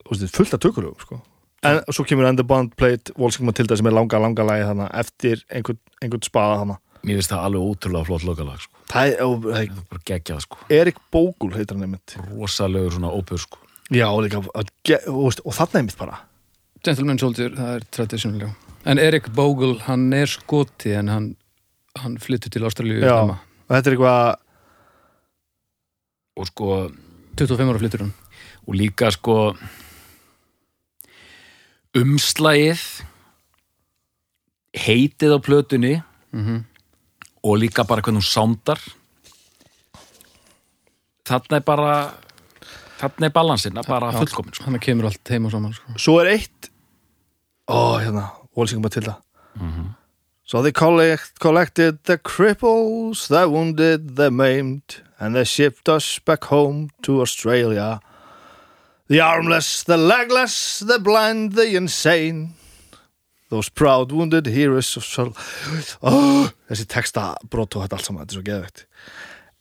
Þú veist, fullt af tökulögum sko. En svo kemur Ender Bond Plate Volsing Matilda sem er langa, langa lagi þarna eftir einhvern, einhvern spaða þarna. Mér finnst það alveg ótrúlega flott lokalag sko. það er, og, það Það er bara geggjað sko. er Erik Bógul heitir hann einmitt. Rosalegur svona ópur sko. já, og og, og þarna einmitt bara. Gentleman Soldier, það er traditional en Erik Bogle, hann er skoti en hann, hann flyttur til Ástralíu já, snemma. og þetta er eitthvað og sko 25 ára flyttur hann og líka sko umslagið heitið á plötunni mm og líka bara hvernig hún sándar þarna er bara þarna er balansinn bara fullkomin sko. hann kemur allt heim og saman sko. svo er eitt ó, hérna, Volsing Matilda so they collect, collected the cripples the wounded, the maimed and they shipped us back home to Australia. The armless, the legless the blind, the insane. Those proud wounded heroes oh, þessi texta brot og þetta allt saman, þetta er svo geðveikt.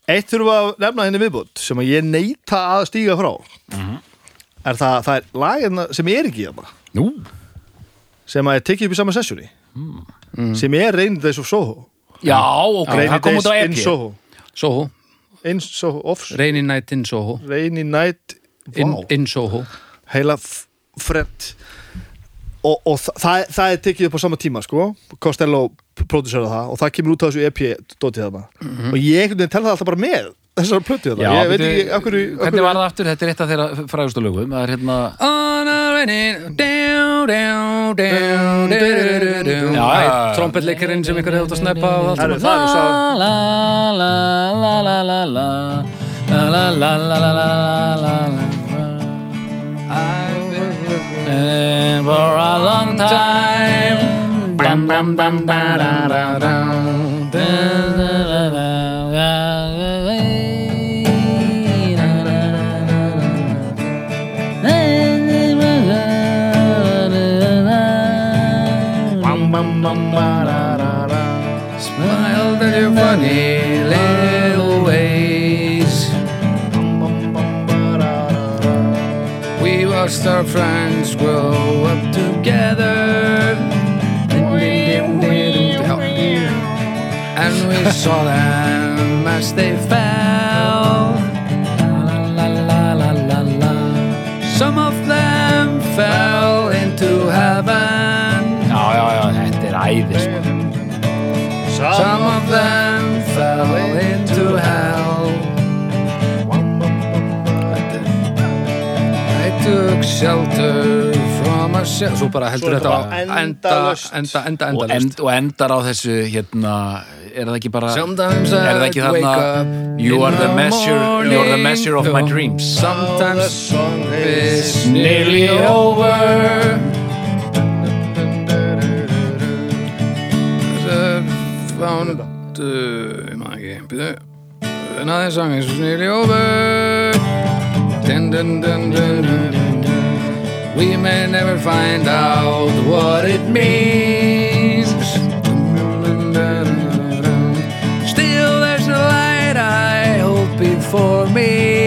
Eitt þurfum að nefna henni viðbútt sem að ég neita að stíga frá. Er það, það er lagina sem er ekki hérna. Nú, sem að er tekið upp í sama sessjóni. Sem er Rainy Days of Soho. Já, ok, Rainy það kom út á Days in EP Soho. Soho, in Soho, off Rainy Night in Soho. Rainy Night in, wow, in Soho. Heila f- frett og, og þa- það, það er tekið upp á sama tíma sko, Costello prodúsera það og það kemur út á þessu EP dótið þarna. Og ég einhvern veginn tel það alltaf bara með þessar plötið þarna, Já, ég veit ekki af hverju, af Hvernig var það aftur? Þetta er eitt af þeirra frægustu lögum. Það er hérna Trompetleikarinn sem ykkur hefði átt að sneppa og allt Það er- er La la la la la la La la la la la la la la And for a long time Bam bam bam ba da Da da da da funny little ways. We watched our friends grow up together. And we saw them as they fell shelter from a shelter Svo bara heldur Svo þetta þetta á bara enda, enda, enda, og, end, og endar á þessu hérna, er það ekki bara Sometimes er það I ekki wake þarna up you in are the the measure you are the measure of my dreams. Sometimes song it's nearly over. Found ég man ekki byrju Another song is nearly over. Dun, dun, dun, dun, dun. We may never find out what it means. Still there's a light I hope before me.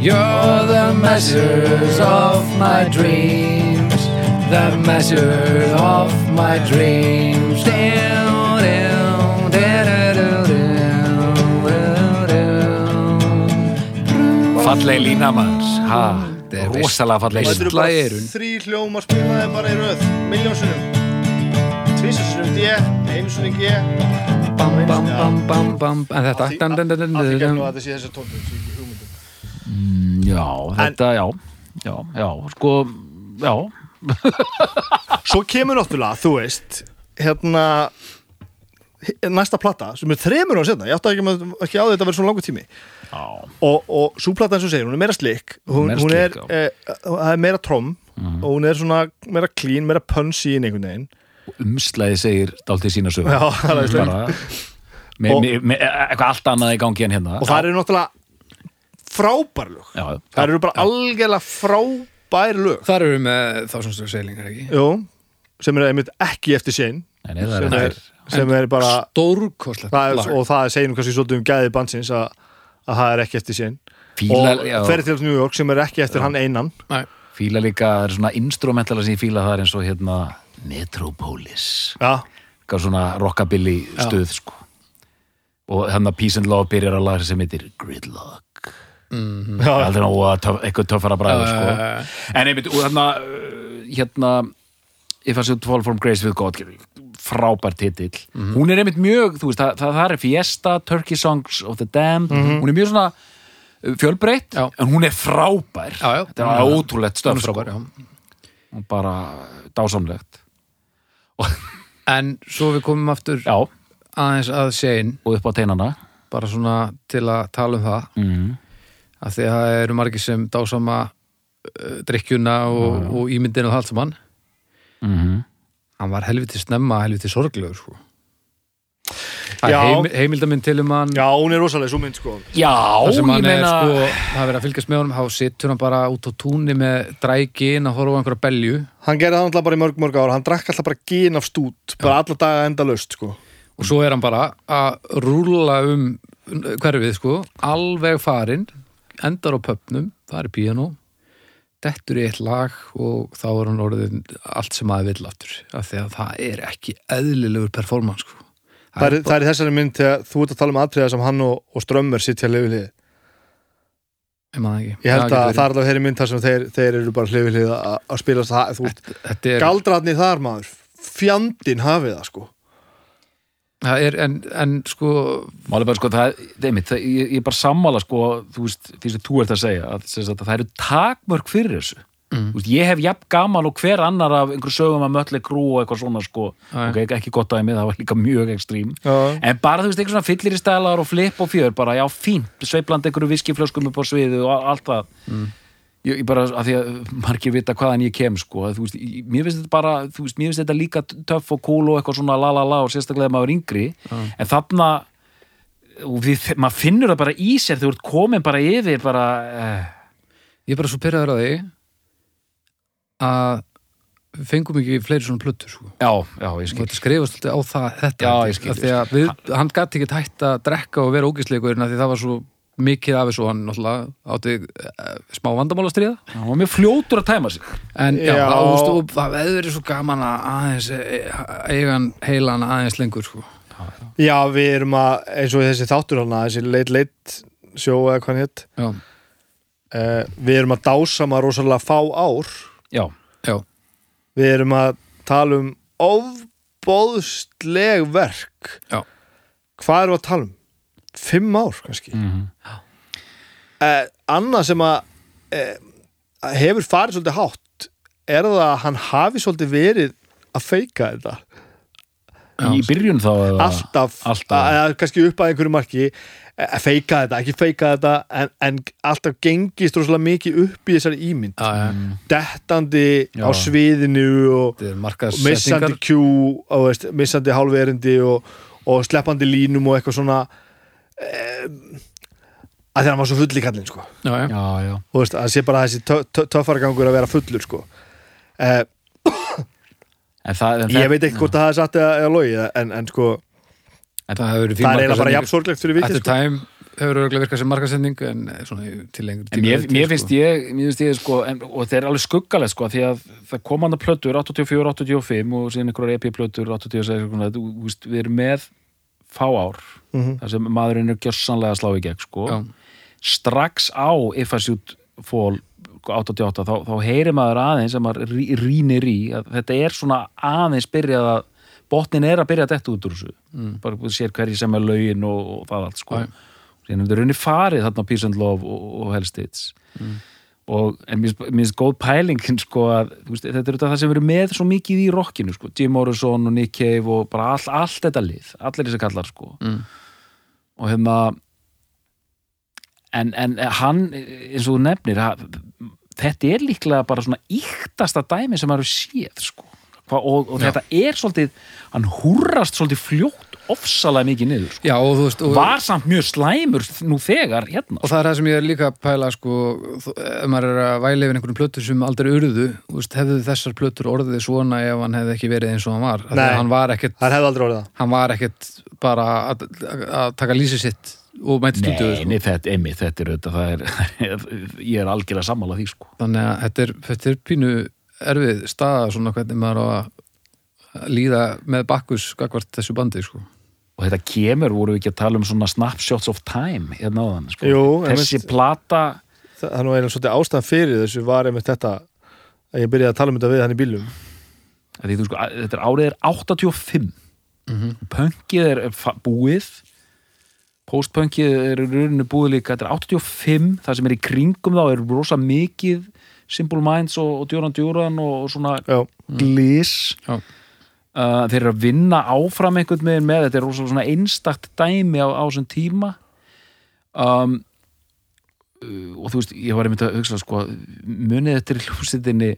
You're the measures of my dreams The measure of my dreams falleg lína manns ha, Þetta er rosalega falleg lína. Eru bara þrý hljóma spilaði bara í röð. Miljónsunum Tvísasunum D, einsunum G. Bam, bam, bam, bam, bam En þetta dun, gegnum dun. að þetta sé þessar tónum ekki hugmyndum já, þetta, já. Já, já, sko já, svo kemur náttúrulega, þú veist hérna næsta plata, sem er þremur á setna ég átti ekki, með, ekki á þetta að vera svona langur tími. Já, og, og súplata eins og segir, hún er meira slik hún, hún er, e, það er meira trom Mhm. og hún er svona meira clean, meira punsy í einhvern veginn. Umslæði segir sína Já, það er með, Og- með, með eitthvað allt annað í gangi en hérna. Og það eru náttúrulega frábær lög. Já, það eru bara algjörlega frábær lög. Þar eru við með þá sem stu seilingar ekki? Jú, sem eru einmitt ekki eftir sinn Nei, nei, það sem er, er, sem er bara Stórkostlegt það er, lag. og það segir nú kannski svolítið um gæði bandsins að, að það er ekki eftir sinn fíla, og já, ferði til New York sem er ekki eftir hann einan. Nei, fíla líka það er svona instrumentala sem ég fíla það er eins og hérna Metropolis. Já, eitthvað svona rockabilly stuð sko. og hérna Peace and Love byrjar að laga sem heitir Gridlock. Mhm. já, aldrei ná að töf, eitthvað töffara bræður Já, sko. já, já. en einmitt, og hérna uh, hérna If I Should Fall From Grace With God frábær titill. Mhm. hún er einmitt mjög, þú veist, það, það, er Fiesta, Turkey Songs of the Damned. Hún er mjög svona uh, fjölbreytt en hún er frábær. Já, já. þetta er ótrúlegt Hún stöf frábær, sko. og bara dásamlegt. En svo við komum aftur já, aðeins að sein og upp á teinana. Bara svona til að tala um það. Mm. að því að það eru margir sem dásama uh, drikkjuna og, og ímyndinu og allt saman. Mm hann var helviti snemma, helviti sorglegur sko. Já. heim, heimildaminn til um hann. Já, hún er rosalega svo mynd sko. Já, ég meina sko, það er verið að fylgjast með honum þá sittur hann bara út á túnni með drækin að horfa á einhverja belju. Hann gerði það alltaf bara í mörg mörg ára hann drakk alltaf bara gin af stút bara alla daga enda löst sko. Og svo er hann bara að rúlla um hverfið sko, alveg farinn endar á pöpnum, það er piano dettur í eitt lag og þá er hann orðin allt sem maður vill aftur, af því að það er ekki eðlilegur performance sko. það er, það er í þessari mynd þegar þú ert að tala um atriða sem hann og, og Strömmur sittja hlifið hlið ég maður ekki. Ég held að það er alltaf þeirri mynd þar sem þeir, þeir eru bara hlifið hlið að, spila er, galdrarnir þar maður. Fjandinn hafið það sko er en, en sko Máli bara sko, það, einmitt, það ég, ég er bara sammála sko, þú veist, því sem þú ert að segja að, að það eru takmörk fyrir þessu Mm. Þú veist, ég hef jafn gaman og hver annar af einhver sögum að mötli grú og eitthvað svona sko, Já. ok, ekki gott að mig, það var líka mjög ekstrím, já, en bara þú veist, eitthvað svona fyllir í stælar og flip og fjör, bara já, fínt sveiplandi einhverju viskiflöskum upp á sviðu og allt það Mm. Ég, bara, að því að margir vita hvaðan ég kem sko, að, þú veist, mér finnst þetta bara þú veist, mér finnst þetta líka töff og cool og eitthvað svona la la la og sérstaklega maður yngri. En þarna og við, maður finnur það bara í sér þú ert komin bara yfir bara, eh, ég er bara svo pyrraður að því að við fengum ekki fleiri svona plötur sko. já, já, ég skil. Þetta skrifast alltaf á það þetta Já, ég skil, því að við, hann gæti ekki hætt að drekka og vera ógisleikur því það var svo mikið af þessu hann átti uh, smá vandamál að stríða hann var mjög fljótur að tæma sig en já, Já. veist, og það hefði verið svo gaman að aðeins eh, eiga hann heilan aðeins lengur sko. já, við erum að eins og þessi þáttur hana, þessi leit leit sjó eða hvað já, uh, við erum að dásama rosalega fá ár já, já, við erum að tala um ofbóðsleg verk Já. hvað erum við að tala um? Fimm ár kannski. Mm uh, annað sem að uh, hefur farið svolítið hátt er það að hann hafi svolítið verið að feika þetta. Í byrjun þá eða, alltaf, alltaf. Að, að, kannski upp að einhverju marki eh, að feika þetta, ekki feika þetta en, en alltaf gengist rosalega mikið upp í þessari ímynd. Já, já. dettandi Já. á sviðinu og, og missandi kjú og veist, missandi hálferindi og, og sleppandi línum og eitthvað svona að því hann var svo full í kallinn sko. já, já. já, og veist, að sé bara þessi tö- tö- töffaragangur að vera fullur sko. en það, en ég veit ekki hvort að það er satt eða, eða logi en, en sko, það hefur verið það er eiginlega bara markaðsending. jafn sorglegt fyrir At vikið the sko. time hefur örgulega virkað sem markasending en eh, svona til lengur En mér, mér finnst ég, mér finnst ég sko, en, og það er alveg skuggalegt sko, því að það kom hann að plötur 84, 85 og síðan einhverjar EP-plötur 86, svona, þú veist, við erum með fá ár, Mhm. þar sem maðurinn er gjössanlega að slá í gegn, sko. Strax á If I Shoot Fall 88, þá, þá heyrir maður aðeins sem maður rí- rýnir í, að þetta er svona aðeins byrjað að, botnin er að byrja að detta út úr þessu, mm. bara sér hverji sem er lögin og, og það allt, sko. Síðan er þetta runni farið þarna Peace and Love og, og Hell's Hits og finnst góð pælingin sko að veist, þetta er þetta það sem verður með svo mikið í rockinu sko, Jim Morrison og Nick Cave og bara all, allt þetta lið, allir þessi kallar sko. Mm. og hérna en, en hann eins og þú nefnir að, þetta er líklega bara svona íktasta dæmi sem hefur séð sko. Og, og þetta er svolítið hann húrrast svolítið fljótt ofsalega mikið niður sko. Já, og veist og, var samt mjög slæmur nú þegar hérna og það er það sem ég er líka að pæla sko, ef maður er að væla yfir einhvern plötur sem aldrei urðu, veist, hefðu þessar plötur orðið svona ef hann hefði ekki verið eins og hann var hann var ekkert, Það hefði aldrei orðið það hann var ekkert bara að, að taka lýsið sitt og mæti stúdíu Nei, nei, þetta, einmitt, þetta er auðvitað það er, ég er algjörlega sammála því sko þannig að þetta er, þetta er pínu erfið staða svona hvernig maður á að líða með bakkus gagvart þessu bandi sko. Og þetta kemur, voru við ekki að tala um svona snapshots of time hérna áðan sko. Jú, þessi einmitt. plata Það er nú einhvern svolítið ástæðan fyrir þessu var einmitt þetta að ég byrjaði að tala um þetta við hann í bílum þú, sko, þetta er árið er 85 Mhm. punkið er búið postpunkið er rauninu búið líka þetta er 85, það sem er í kringum þá er rosa mikið Simple Minds og, Djóran Djóran og, svona glís Já. Uh, þeir eru að vinna áfram einhvern veginn með þetta er rosa svona einstakt dæmi á, á þessum tíma. Um, uh, og þú veist ég var einmitt að hugsa sko munið þetta er hljómsveitinni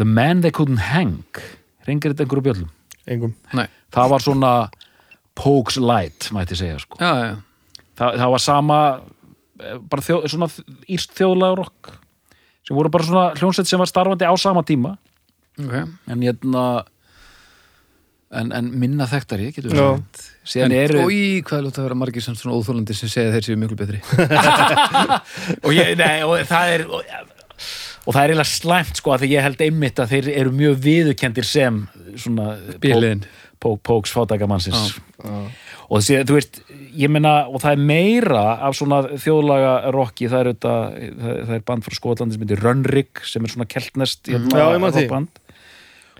The Man They Couldn't Hang? Reyngir þetta einhverju bjöllum? Engum. Nei, það var svona Pogues Light mætti segja sko. Já, já, það, það var sama eh, bara þjó, svona írst þjóðlega rock sem voru bara svona hljómsveit sem var starfandi á sama tíma. Ok. En hérna en, en minna þekktari getur við sagt. Síðan En, eru og í hvað er lútt að vera margir samt svona óþólandi sem segja þeir séu miklu betri. Og, ég, nei, og það er og, og það er eiginlega slæmt sko að því ég held einmitt að þeir eru mjög viðurkendir sem svona Bíliðin. Póks fátækamannsins og þessi, þú veist, ég meina og það er meira af svona þjóðlaga rocki, það er það, það er band frá Skotlandi sem heitir Rönnrig sem er svona keltnest Já, ég man því.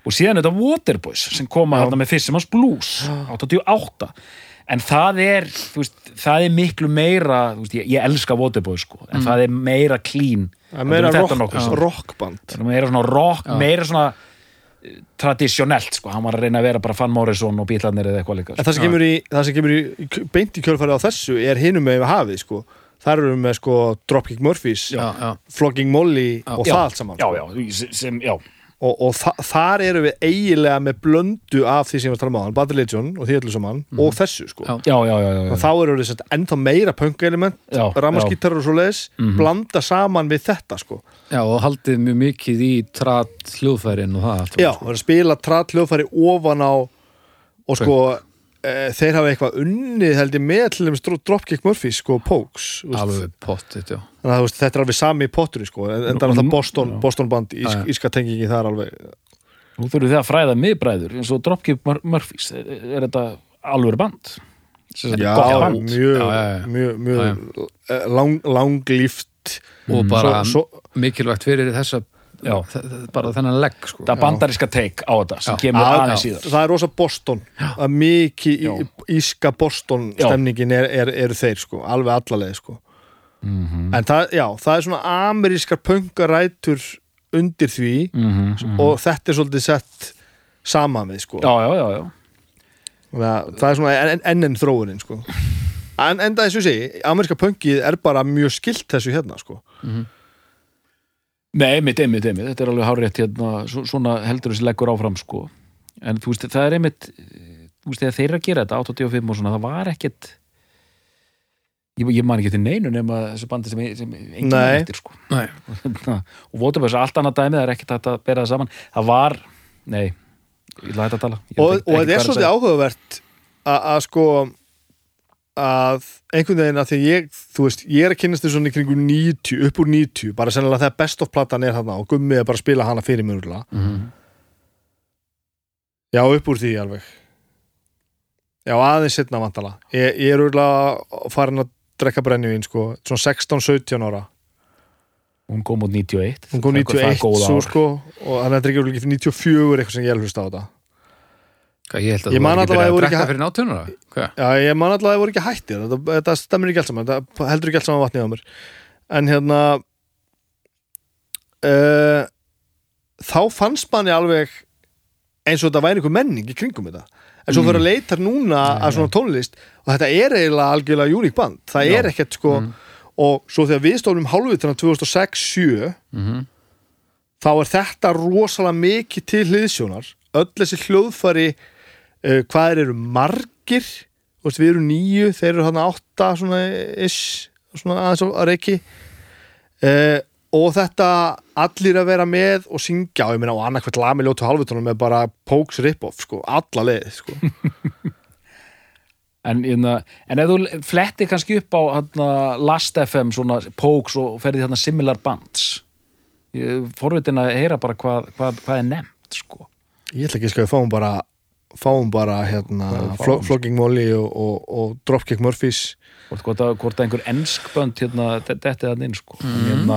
Og síðan er þetta Waterboys sem koma hérna með Fissimans Blues 88 en það er, veist, það er miklu meira, veist, ég, ég elska Waterboys sko, en það er meira clean. Það er meira rock, rockband. Það er meira svona rock, meira svona eh, traditionelt, sko, hann var að reyna að vera bara Fan Morrison og Bílarnir eða eitthvað líka En það sem kemur í, það sem kemur í í- beint í kjölfæri á þessu er hinum með hafið sko. þar eru með sko Dropkick Murphys Já, já, Flogging Molly og Já, það allt saman já, sko. já, sem, já, og, og þa þar eru við eiginlega með blöndu af því sem við talum á hann Bad Religion og því öllu saman og þessu sko. Já. já, já, já, já, og þá eru við sett ennþá meira punk-element Já, ramaskítar og svo leiðis blanda saman við þetta sko. Já, og haldið mjög mikið í trat hljóðfærin og það allt já, það er að spila tratt hljóðfæri ofan á og sko e, þeir hafa eitthvað unnið held ég með til þeim Dropkick Murphys sko Pokes alveg pottit, já þannig að þetta er alveg sami pottur sko, en það er alltaf Boston. Boston band ís, Já, já. íska tengingi það er alveg Nú þurfum þið að fræða miðbræður eins og Dropkick Mur- Murphys er, er þetta alveg band? Já, band? mjög, Já, já, já. mjög, mjög eh, lang, langlíft og bara svo, svo, mikilvægt fyrir þessa bara þennan legg sko. Það bandariska take á þetta sem kemur að, aðeins síðar það er rosa Boston að mikið íska Boston stemningin er, er, eru þeir sko, alveg allaleg sko. Mhm. en það, já, það er svona amerískar punkarætur undir því Mhm, og þetta er svolítið sett sama með sko. Já, já, já, já Þannig að það er svona enn en, en þróunin sko. en enda þessu sé ameríska punkið er bara mjög skilt þessu hérna sko. Nei, einmitt, einmitt, einmitt, þetta er alveg hárétt hérna, svo- svona heldur þessi leggur áfram sko. en þú veist, það er einmitt þú veist, þegar þeir eru að gera þetta 85 og svona, það var ekkert ég, ég man ekki til neinu nema þessu bandi sem, sem enginn eftir sko. Nei. og Votabæs allt annað dæmi, það er ekkert að bera það saman það var, nei ég læt að tala Ég og, og þetta er svolítið áhugavert að að sko að einhvern veginn að því ég þú veist, ég er að kynast þessu svona í kringum 90 upp úr 90, bara sennilega þegar best of platan er þarna og gummi er bara að spila hana fyrir mér úrlega. Mhm. já, upp úr því alveg. Já, aðeins setna vantala ég, ég er úrlega farin að drekka brennivín sko, svona 16-17 ára. Hún kom út 91 hún kom Það er- það er 91 góð svo sko og þannig að þetta er ekki örugglega 94 eitthvað sem ég held hlusta á þetta Hvað, ég held að Ég man var ekki að voru drekka fyrir Hvað? Já, ég man alltaf að það voru ekki hættir. Þetta, þetta stemmir ekki allt saman, þetta heldur ekki allt saman vatnið á mér. En hérna uh, þá fannst manni alveg eins og þetta væri einhver menning í kringum þetta. En svo fyrir að leita núna að svona tónlist og þetta er eiginlega algjörlega uník band. Það Já. er ekkert sko og svo þegar við stofnum hálfvitrana 2006-7 Mhm. þá er þetta rosalega mikið til hliðsjónar. Öll þessi hljóðfæri uh, hvað eru margir veist, við erum níu, þeir eru hann átta svona ish, svona aðeins á reiki uh, og þetta allir að vera með og syngja og ég meina á annarkvæmt lami ljótu halvutunum með bara Pokes rip-off sko, alla leið sko. En, hérna, en ef þú fletti kannski upp á hérna, Last FM, svona Pokes og ferði þarna similar bands forvitin að heyra bara hvað, hvað, hvað er nefnt sko. ég ætla ekki að við fáum bara fáum bara hérna fáum? Flogging Molly og, og, og Dropkick Murphys hvort, hvort, að- hvort að einhver ensk bönd hérna, þetta er þannig inn sko. Mhm. en,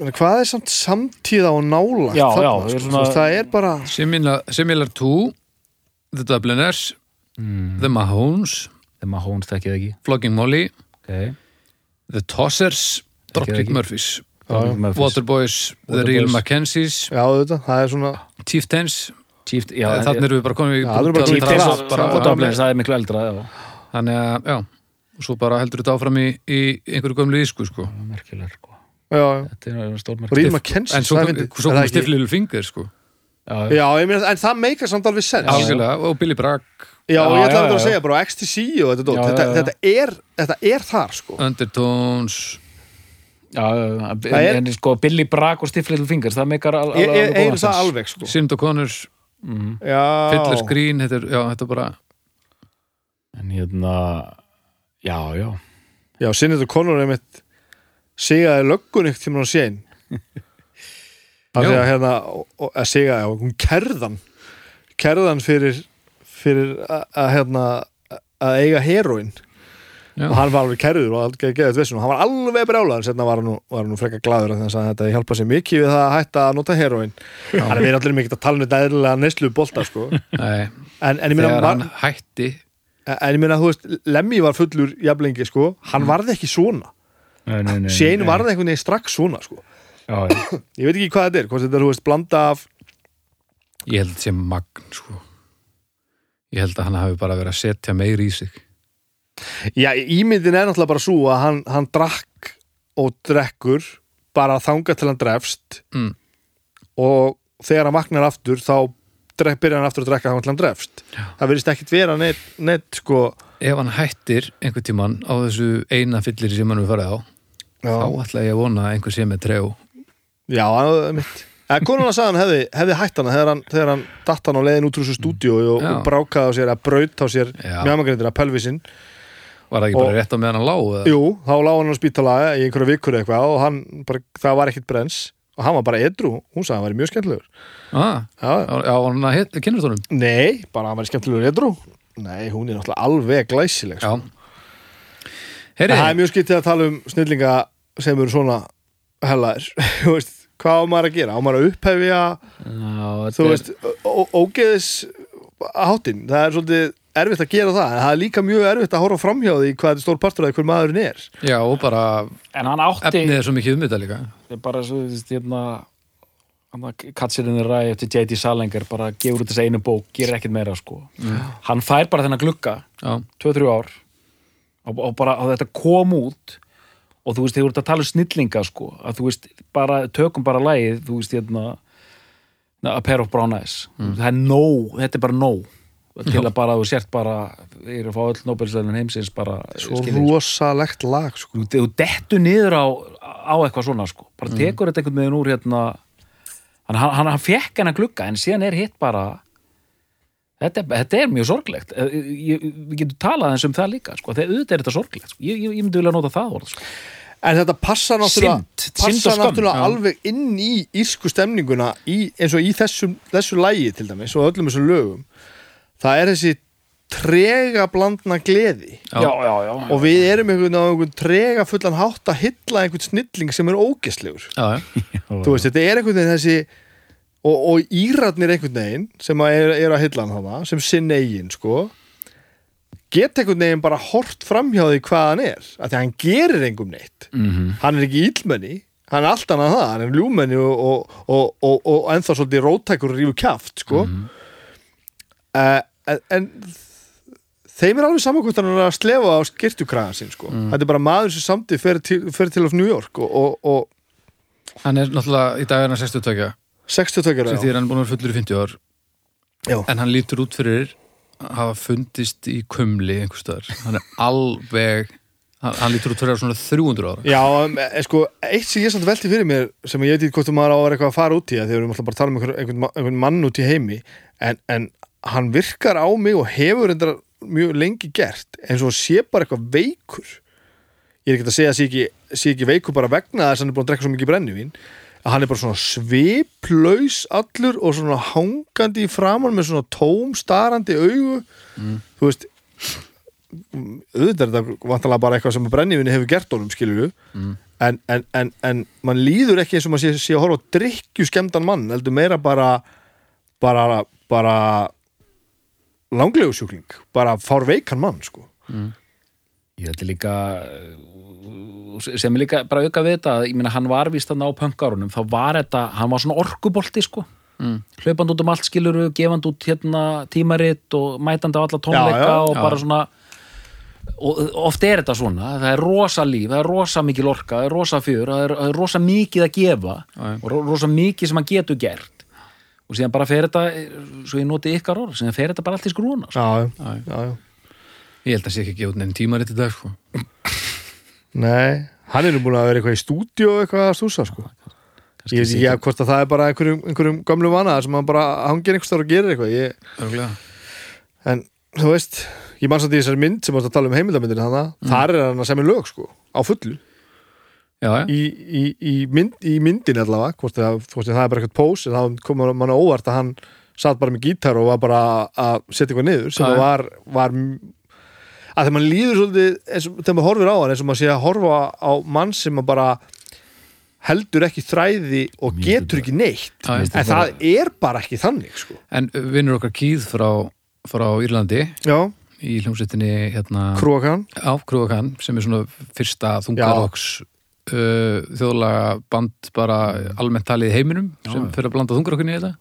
hérna, hvað er samt samtíða og nála Já, þarna, já, sko, er svona- veist, það er bara Similar, similar to The Dubliners The Mahones ekki ekki Flogging Molly okay. The Tossers Dropkick. Murphys Waterboys Waterboys The Real. Mackenzies já, þetta, það er svona Chieftains Chief, já, Þannig erum við bara komin í Já, það og er miklu eldra já. Þannig að, já og svo bara heldur þetta áfram í, í einhverju gömlu ísku sko. merkileg sko. þetta er stórmerk Real McKenzie en svo, er kom- stiflilu fingur sko. já, en það meikar samt alveg sens og Billy Bragg. Já, og ég ætla já, að segja bara XTC og þetta, er, þetta er þar sko. Undertones. Já, er- en, en sko Billy Bragg og Stiff Little Fingers það meikar alveg ég góðan er Já, Fiddler's Green þetta er, já, þetta er bara en hérna já, já, já Sinnit og Conor er mitt sigaði löggun ykkur tíma á séin Já. er að hérna að sigaði, já, hún kerðan kerðan fyrir fyrir að að, hérna að eiga heroin já, og hann var alveg kerður og hann var alveg brjálaður. En setna var hann hann frekka gladur þannig að þetta hjálpa sér mikið við það að hætta að nota heroin þannig að við erum allir mikið að tala um þetta eðlilega neyslu bolta sko en, en ég mar- hann hætti. En ég meina þú veist, Lemmy var fullur jafnlengi sko, hann varði ekki svona. Nei. varði einhvern veginn strax svona sko. Já, já. ég veit ekki hvað þetta er, hvort þetta er, þú veist, blanda af ég held sem magn sko. ég held að hann hafi bara verið að setja meir í sig já, ímyndin er náttúrulega bara svo að hann, hann drakk og drekkur bara þanga til hann drefst mm. og þegar hann vaknar aftur þá byrjar hann aftur að drekka þanga til hann drefst Já. það verðist ekkit vera neitt, neitt sko ef hann hættir einhvern tímann á þessu eina fyllir sem hann við farið á þá ætla ég að vona að einhver sé með trejó já, það er mitt En konuna sagði hann hefði, hefði hætt hana þegar hann, þegar hann datt hann á leiðin út úr þessu stúdíu og, Já. og brákaði á sér að braut á sér Já. mjögmagrindina, pelvisinn var það ekki bara rétt á meðan hann lá eða? Jú, þá lág hann á spítala í einhverja vikur eitthvað og hann bara, það var ekkit brens og hann var bara edru, hún sagði að hann væri mjög skemmtilegur. Ah, Já, já, já, hann að kynast honum? Nei, bara hann væri skemmtilegur edru. Nei, hún er náttúrulega alveg glæsileg sko. Það er mjög skyttið að tala um snillinga sem eru svona hellaðir. Hvað á maður að gera? Á maður að upphefja, Já, þú veist, ógeðis hátinn, það er svolítið erfitt að gera það, en það er líka mjög erfitt að horfa framhjá því hvað þetta er stór partur af hver maðurinn er. Já, og bara en hann átti efnið er svo mikið um þetta líka. Bara svo, þú veist, hérna Katsirinn er ræði eftir J.D. Salinger bara gefur út þess einu bók, gerir ekkert meira sko. hann fær bara þennan glugga já, 2-3 ár og, og bara að þetta kom út og þú veist, þið voru að tala um snillinga sko, að þú veist, bara, tökum bara lagið, þú veist, hérna A Pair of Brown Eyes. Það er nóg, þetta er bara nóg til að bara, þú sért bara ég er að fá öll Nobelsvælun heimsins bara Svo skilur, rosalegt lag, sko þú, þú dettu niður á, á eitthvað svona sko. bara tekur þetta einhvern veginn úr hérna hann, hann, hann, hann fekk hennar glugga en síðan er hitt bara þetta, þetta er mjög sorglegt Eh, ég, við getum talað eins um það líka sko. þegar auðvitað er þetta sorglegt sko. ég, ég, ég myndi vilja nota það orð sko. En þetta passa náttúrulega, passa náttúrulega alveg inn í írsku stemninguna í, eins og í þessu, þessu lægi til dæmis og öllum þessum lögum það er þessi trega blandna gleði. Já. já, já, og við erum einhvern, einhvern trega fullan hátt að hylla einhvern snilling sem er já. þú veist, þetta er einhvern veginn þessi og, og íratnir einhvern veginn sem er, er að hylla hann hana sem sinn eigin sko geta einhvern veginn bara hort framhjá því hvað hann er. Af því að hann gerir engum neitt. Mhm. hann er ekki íllmenni hann er allt annað það, hann er ljúmenni og, og, og, og, og ennþá svolítið rótækur og rífu kjaft sko. uh, en, en þeim er alveg saman hvort hann er að slefa á skirtukragan sinn sko. þetta er bara maður sem samtið fer til, fer til of New York og, og, og Hann er náttúrulega í dag er hann 62 62 sem ára því er hann búin að vera fullur í 50 ár. Já. en hann lítur út fyrir að hafa fundist í kumli einhvers staðar, hann er alveg hann, lítur út fyrir að vera svona 300 ára. Já, sko, eitt sem ég samt velti fyrir mér sem ég veit ekki hvort maður á að vera eitthvað að fara út í því við erum alltaf bara að tala um einhvern, einhvern mann út í heimi en, en hann virkar á mig og hefur enda mjög lengi gert eins og sé bara eitthvað veikur. Ég er ekki að segja að sé ekki, sé ekki veikur bara vegna þess að hann er búin að drekka svo mikið brennivín. Að hann er bara svona sviplaus allur og svona hangandi í framann með svona tóm starandi augu. Þú veist auðvitað er þetta vantalega bara eitthvað sem brennivinni hefur gert honum skilur Mm. en, en, en, en mann líður ekki eins og maður sé, sé að horfa á drikkju skemmtan mann heldur meira bara bara, bara langlegu sjúkling bara fár veikan mann sko. Ég held líka uh, sem er líka bara auka við þetta ég meina hann var víst að ná pöngárunum þá var þetta, hann var svona orkubolti sko. Mm. hlaupand út um allt skiluru gefand út hérna tímaritt og mætandi á alla tónleika Já, já, og já. bara svona og oft er þetta svona, það er rosa líf það er rosa mikil orka, það er rosa fjör það er, það er rosa mikið að gefa og ro- rosa mikið sem hann getur gert og síðan bara fer þetta svo ég noti ykkar orð, síðan fer þetta bara allt í skrúna sko. já, Já, já. ég held að sé ekki að gefa út nefn tímarit í dag sko. nei, hann er nú búin að vera eitthvað í stúdíu eitthvað að stúsa sko. Ég veit ekki að hvort að það er bara einhverjum, einhverjum gömlu vana sem hann bara hangir einhvers þar og gerir eitthvað. Ég, en þú veist ég mann samt í þessari mynd sem varst að tala um heimildamyndir þannig, þar er hann að semja lög sko á fullu já, já. í, í, í, mynd, í myndin allavega hvort það, hvort það er bara eitthvað pós en það kom mann óvart að hann satt bara með gítar og var bara að setja eitthvað niður sem það var, var að þegar mann líður svolítið eins og þegar maður horfir á hann eins og maður sé að horfa á mann sem að bara heldur ekki þræði og Mér getur finnst ekki neitt já. en það er bara ekki þannig sko. en vinnur okkar kýð frá, frá Írlandi já, í hljómsveitinni hérna, Krúakan sem er svona fyrsta þungarokks uh, þjóðlaga band bara almennt talið heiminum Já, sem fyrir að blanda þungarokkinni í þetta.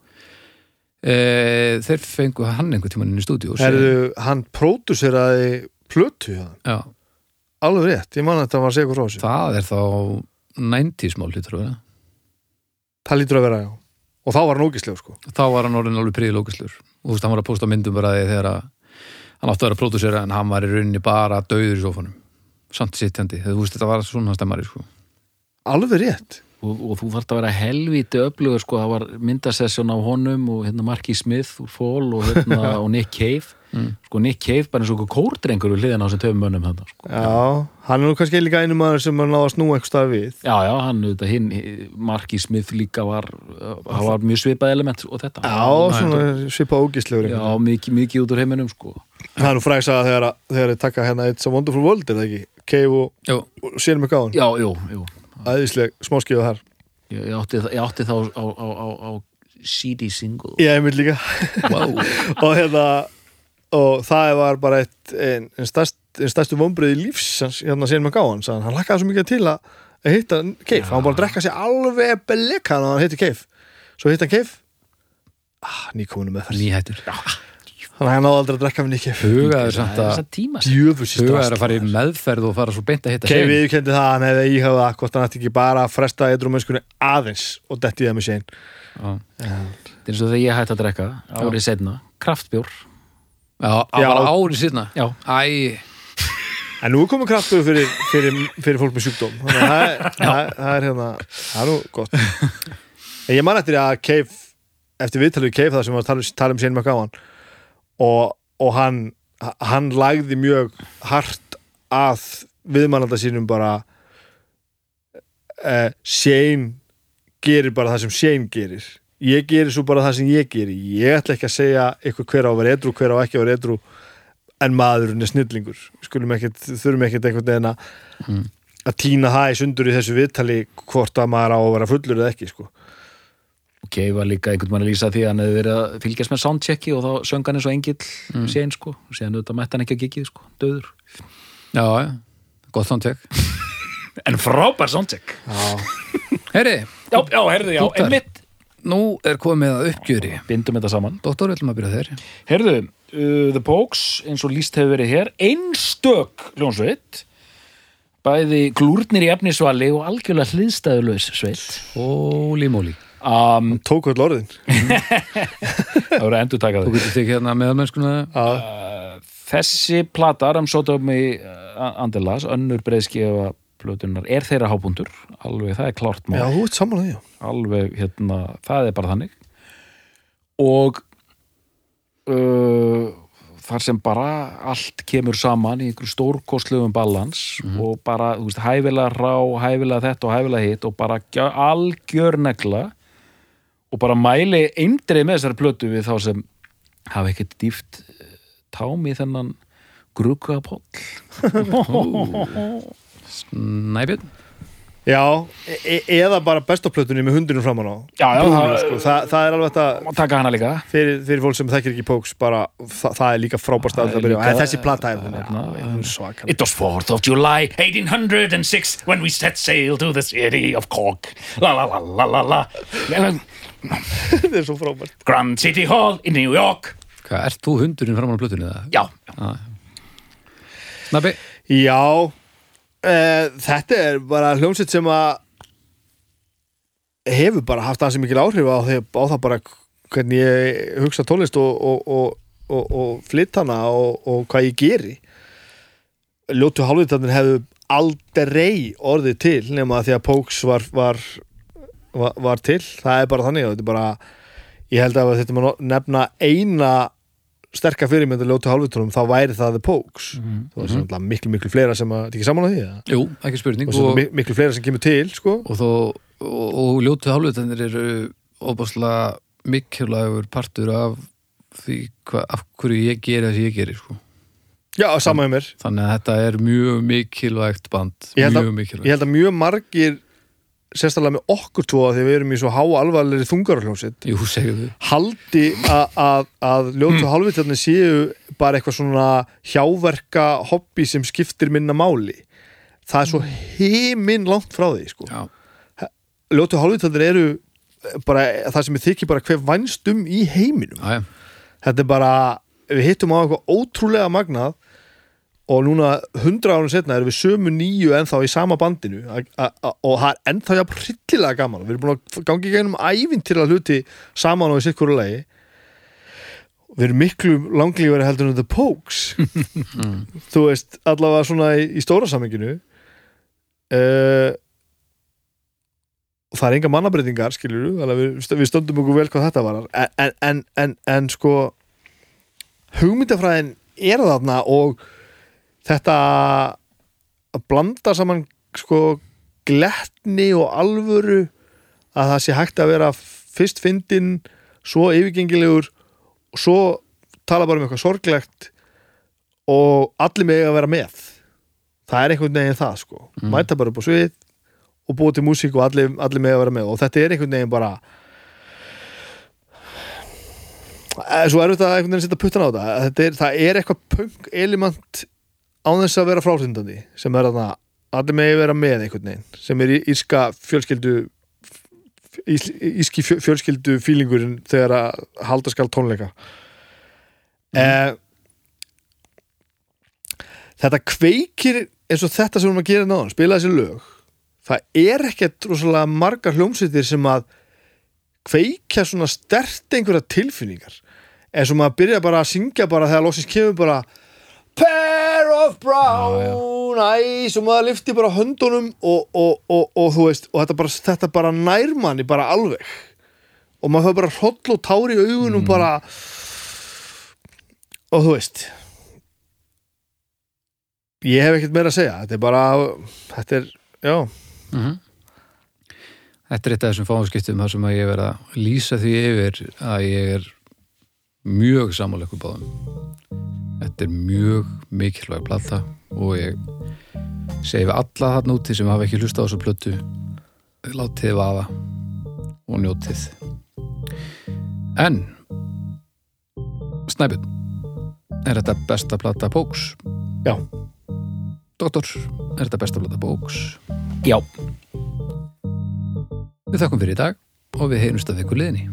Uh, þeir fengu hann einhvern tímann inn í stúdíu Herðu, hann próduseraði plötu hjá þeim. já, alveg rétt, ég man að þetta var að eitthvað frá þessu. Það er þá 90s mál lítur það það lítur að vera, já. Og þá var hann ógislegur sko. Þá var hann orðin alveg príði lókislur og þú veist, hann var að posta myndum bara þegar að hann átti að vera að pródusera en hann var í rauninni bara döður í sofunum samt sittjandi, þú veist, þetta var svona stemmari sko. alveg rétt og, og þú þarft að vera helvíti öflugur sko, það var myndasessjón á honum og hérna Marky Smith úr Fall og, hérna, og Nick Cave sko Nick Cave bara eins og okkur kórdrengur við hliðan á þessum töfum mönnum þetta sko. Já, hann er nú kannski líka einu maður sem er náða að snúa eitthvað stað við já, já, hann, þetta, hinn, Marky Smith líka var, það var mjög svipað element og þetta Já, svona svipa ógislegur já einhvern veginn. mikið, mikið út úr heiminum sko. Það er nú fræks að þegar, þegar þeir taka hérna It's a Wonderful World, er það ekki? Cave og, og sér mig gáðan. Já, jú, jú. Æðisleg smáskíða þar. Ég, ég, átti, ég átti þá á, á, á, á CD single. Ég hef mynd líka. Wow. og hérna og það var bara eitt en, en, stærst, en stærstu vombriði lífs hans, hérna gáðan sagði hann, hann lakkaði svo mikið til að hitta Cave, hann var bara að drekka sér alveg beleka hann að hann hitti Cave svo hitta hann Cave ah, nýkominu með það nýhættur þannig að hann náði aldrei að drekka með Cave hugaður samt að hugaður að fara í meðferð og fara svo beint að hitta Kei Shane. viðkendi það að hann hefði íhafa hvort hann ætti ekki bara að fresta eitthvað mennskunni aðeins og detti það með séin Já. þetta er eins og þegar ég hætti að drekka árið setna, kraftbjór. Já, það var árið já, Æ, en nú er komið kraftur fyrir, fyrir, fyrir fólk með sjúkdóm. Þannig að það er, það, það hérna það er nú gott. En ég man eftir að Keif eftir viðtalið við Keif og, og hann hann lagði mjög hart að viðmannanda sínum bara uh, Shane gerir bara það sem Shane gerir ég gerir svo bara það sem ég gerir ég ætla ekki að segja eitthvað hver á að vera edru hver á ekki að vera edru en maðurinn er snillingur ekkert, þurfum ekkert einhvern veginn að Mm. að týna það í sundur í þessu viðtali hvort að maður á að vera fullur eða ekki sko. Og Kei var líka einhvern mann að lýsa því að hann hefði verið að fylgjast með soundchecki og þá söng hann eins og engill mm. séin sko, og síðan auðvitað mætti hann ekki að gigið sko, döður. Já, já, gott samtök En frábær soundcheck. Herri, Já, já, herðu, já, Punktar. einmitt. Nú er komið að uppgjöri. Bindum þetta saman. Doktor, viljum að byrja þér. Herðu, uh, The Pokes, eins og líst hefur verið hér einstök hljónsveit bæði glúrnir í efnisvali og algjörlega hliðstæðulaus sveit. Óli móli um, tók öll orðin. Það voru að endur taka Þú þau getur þig hérna meðalmennskuna Já, Þessi plata, Ramsótomi Andelas, önnur breiðskefa plötunar, er þeirra hábúndur alveg, það er klárt mál. Já þú ert saman að því já. alveg, hérna, það er bara þannig. Og uh, þar sem bara allt kemur saman í einhverju stórkostlegum balans og bara, þú veist, hæfilega rá hæfilega þetta og hæfilega hitt og bara gjö- algjör negla og bara mæli eindrið með þessari plötu við þá sem hafa ekkert dýft eh, tám í þennan gruggapoll Næbjörn já. E e- eða bara bestoplötunni með hundinum framan á. Já, já, Búinu, það- sko. Þa, það er alveg þetta og taka hana líka. Fyrir, fyrir fólk sem þekkir ekki Pokes bara, það, það er líka frábært Það að það byrja. þessi plata er svakar It was 4th of July 1806 when we set sail to the city of Cork. La la la la la la. Þetta er svo frábært. Grand City Hall in New York. Hvað, ert þú hundurinn framan á plötunni það? Já, Snabbi, Já uh, Þetta er bara hljómsveit sem að hefur bara haft aðeins mikil áhrif á, því, á það bara hvernig ég hugsa tónlist og, og, og, og, flytt hana og, hvað ég geri. Ljótu hálfvitarnir hefðu aldrei orðið til nema því að Pokes var, var, var, var til. Það er bara þannig bara ég held að þetta maður nefna eina sterka fyrirmynda ljótu hálfvitunum þá væri það The Pokes þú veist mm miklu miklu fleira sem að, þetta er ekki saman á því eða? jú, ekki spurning og og, mi- miklu fleira sem kemur til sko. og, þó, og, ljótu hálfutennir eru óbáslega mikilvægur partur af því hva, af hverju ég geri það sem ég geri sko. já, sama með mér þannig að þetta er mjög mikilvægt band Ég að- mjög ég mikilvægt held að mjög margir sérstaklega með okkur tvo því að við erum í svo há alvarlegri þungarhljómsitt jú, segðu. Haldi að, ljótu mm. hálfvitarnir séu bara eitthvað svona hjáverka hobby sem skiptir minna máli. Það er svo heiminn langt frá því sko. ljótu hálfvitarnir eru bara það sem ég þykir bara hver vænstum í heiminum. Já, já, þetta er bara, við hittum á eitthvað ótrúlega magnað og núna hundra árun setna erum við sömu nýju ennþá í sama bandinu. Og það er ennþá jafn hryllilega gaman. Við erum búin að gangi í gegnum ævinn til að hluti saman og í sitt hverju lagi. Við erum miklu langlífari heldur en The Pokes. Þú veist, allavega svona í, í stóra saminginu uh, og það er enga mannabreitingar skilur við, við stöndum okkur vel hvað þetta var en, en, en, en, en sko hugmyndafræðin er þarna og þetta að blanda saman sko glettni og alvöru að það sé hægt að vera fyrst fyndin, svo yfirgengilegur og svo tala bara um eitthvað sorglegt og allir með að vera með. Það er einhvern veginn það sko. Mæta bara upp á svið og búa til músík og allir, allir með að vera með. Og þetta er einhvern veginn bara Eh, svo er þetta einhvern veginn að setja puttan á þetta Þetta er, það er eitthvað punk element á þess að vera fráhrindandi sem er þarna, allir að vera með einhvern veginn, sem er í- írska fjölskyldu ís- írski fjö- fjölskyldu fílingurinn þegar að halda skal tónleika. Eh, þetta kveikir eins og þetta sem við erum að gera náðan spila þessi lög það er ekkert rosalega margar hljómsveitir sem að kveikja svona stert einhverja tilfinningar. Eins og maður byrja bara að syngja bara þegar loksins kemur bara Pair of brown eyes og maður lifti bara höndunum og, og, og, og þú veist og þetta bara, þetta bara nær manni bara alveg. Og maður fyrir bara hroll og tár í augunum bara og þú veist. Ég hef ekkert meira að segja. Þetta er bara þetta er, já, Þetta er eitt af þessum fáinskiptum þar sem að ég verð að lýsa því yfir að ég er mjög samanleikur báðum. Þetta er mjög mikilvæg plata og ég segi við alla þarna úti sem hafa ekki hlusta á þessu plötu látið vaða og njótið. En Snæbjörn er þetta besta plata bóks? já Doktor, er þetta besta plata bóks? Já, Við þakkum fyrir í dag og við heyrumst að viku liðinni.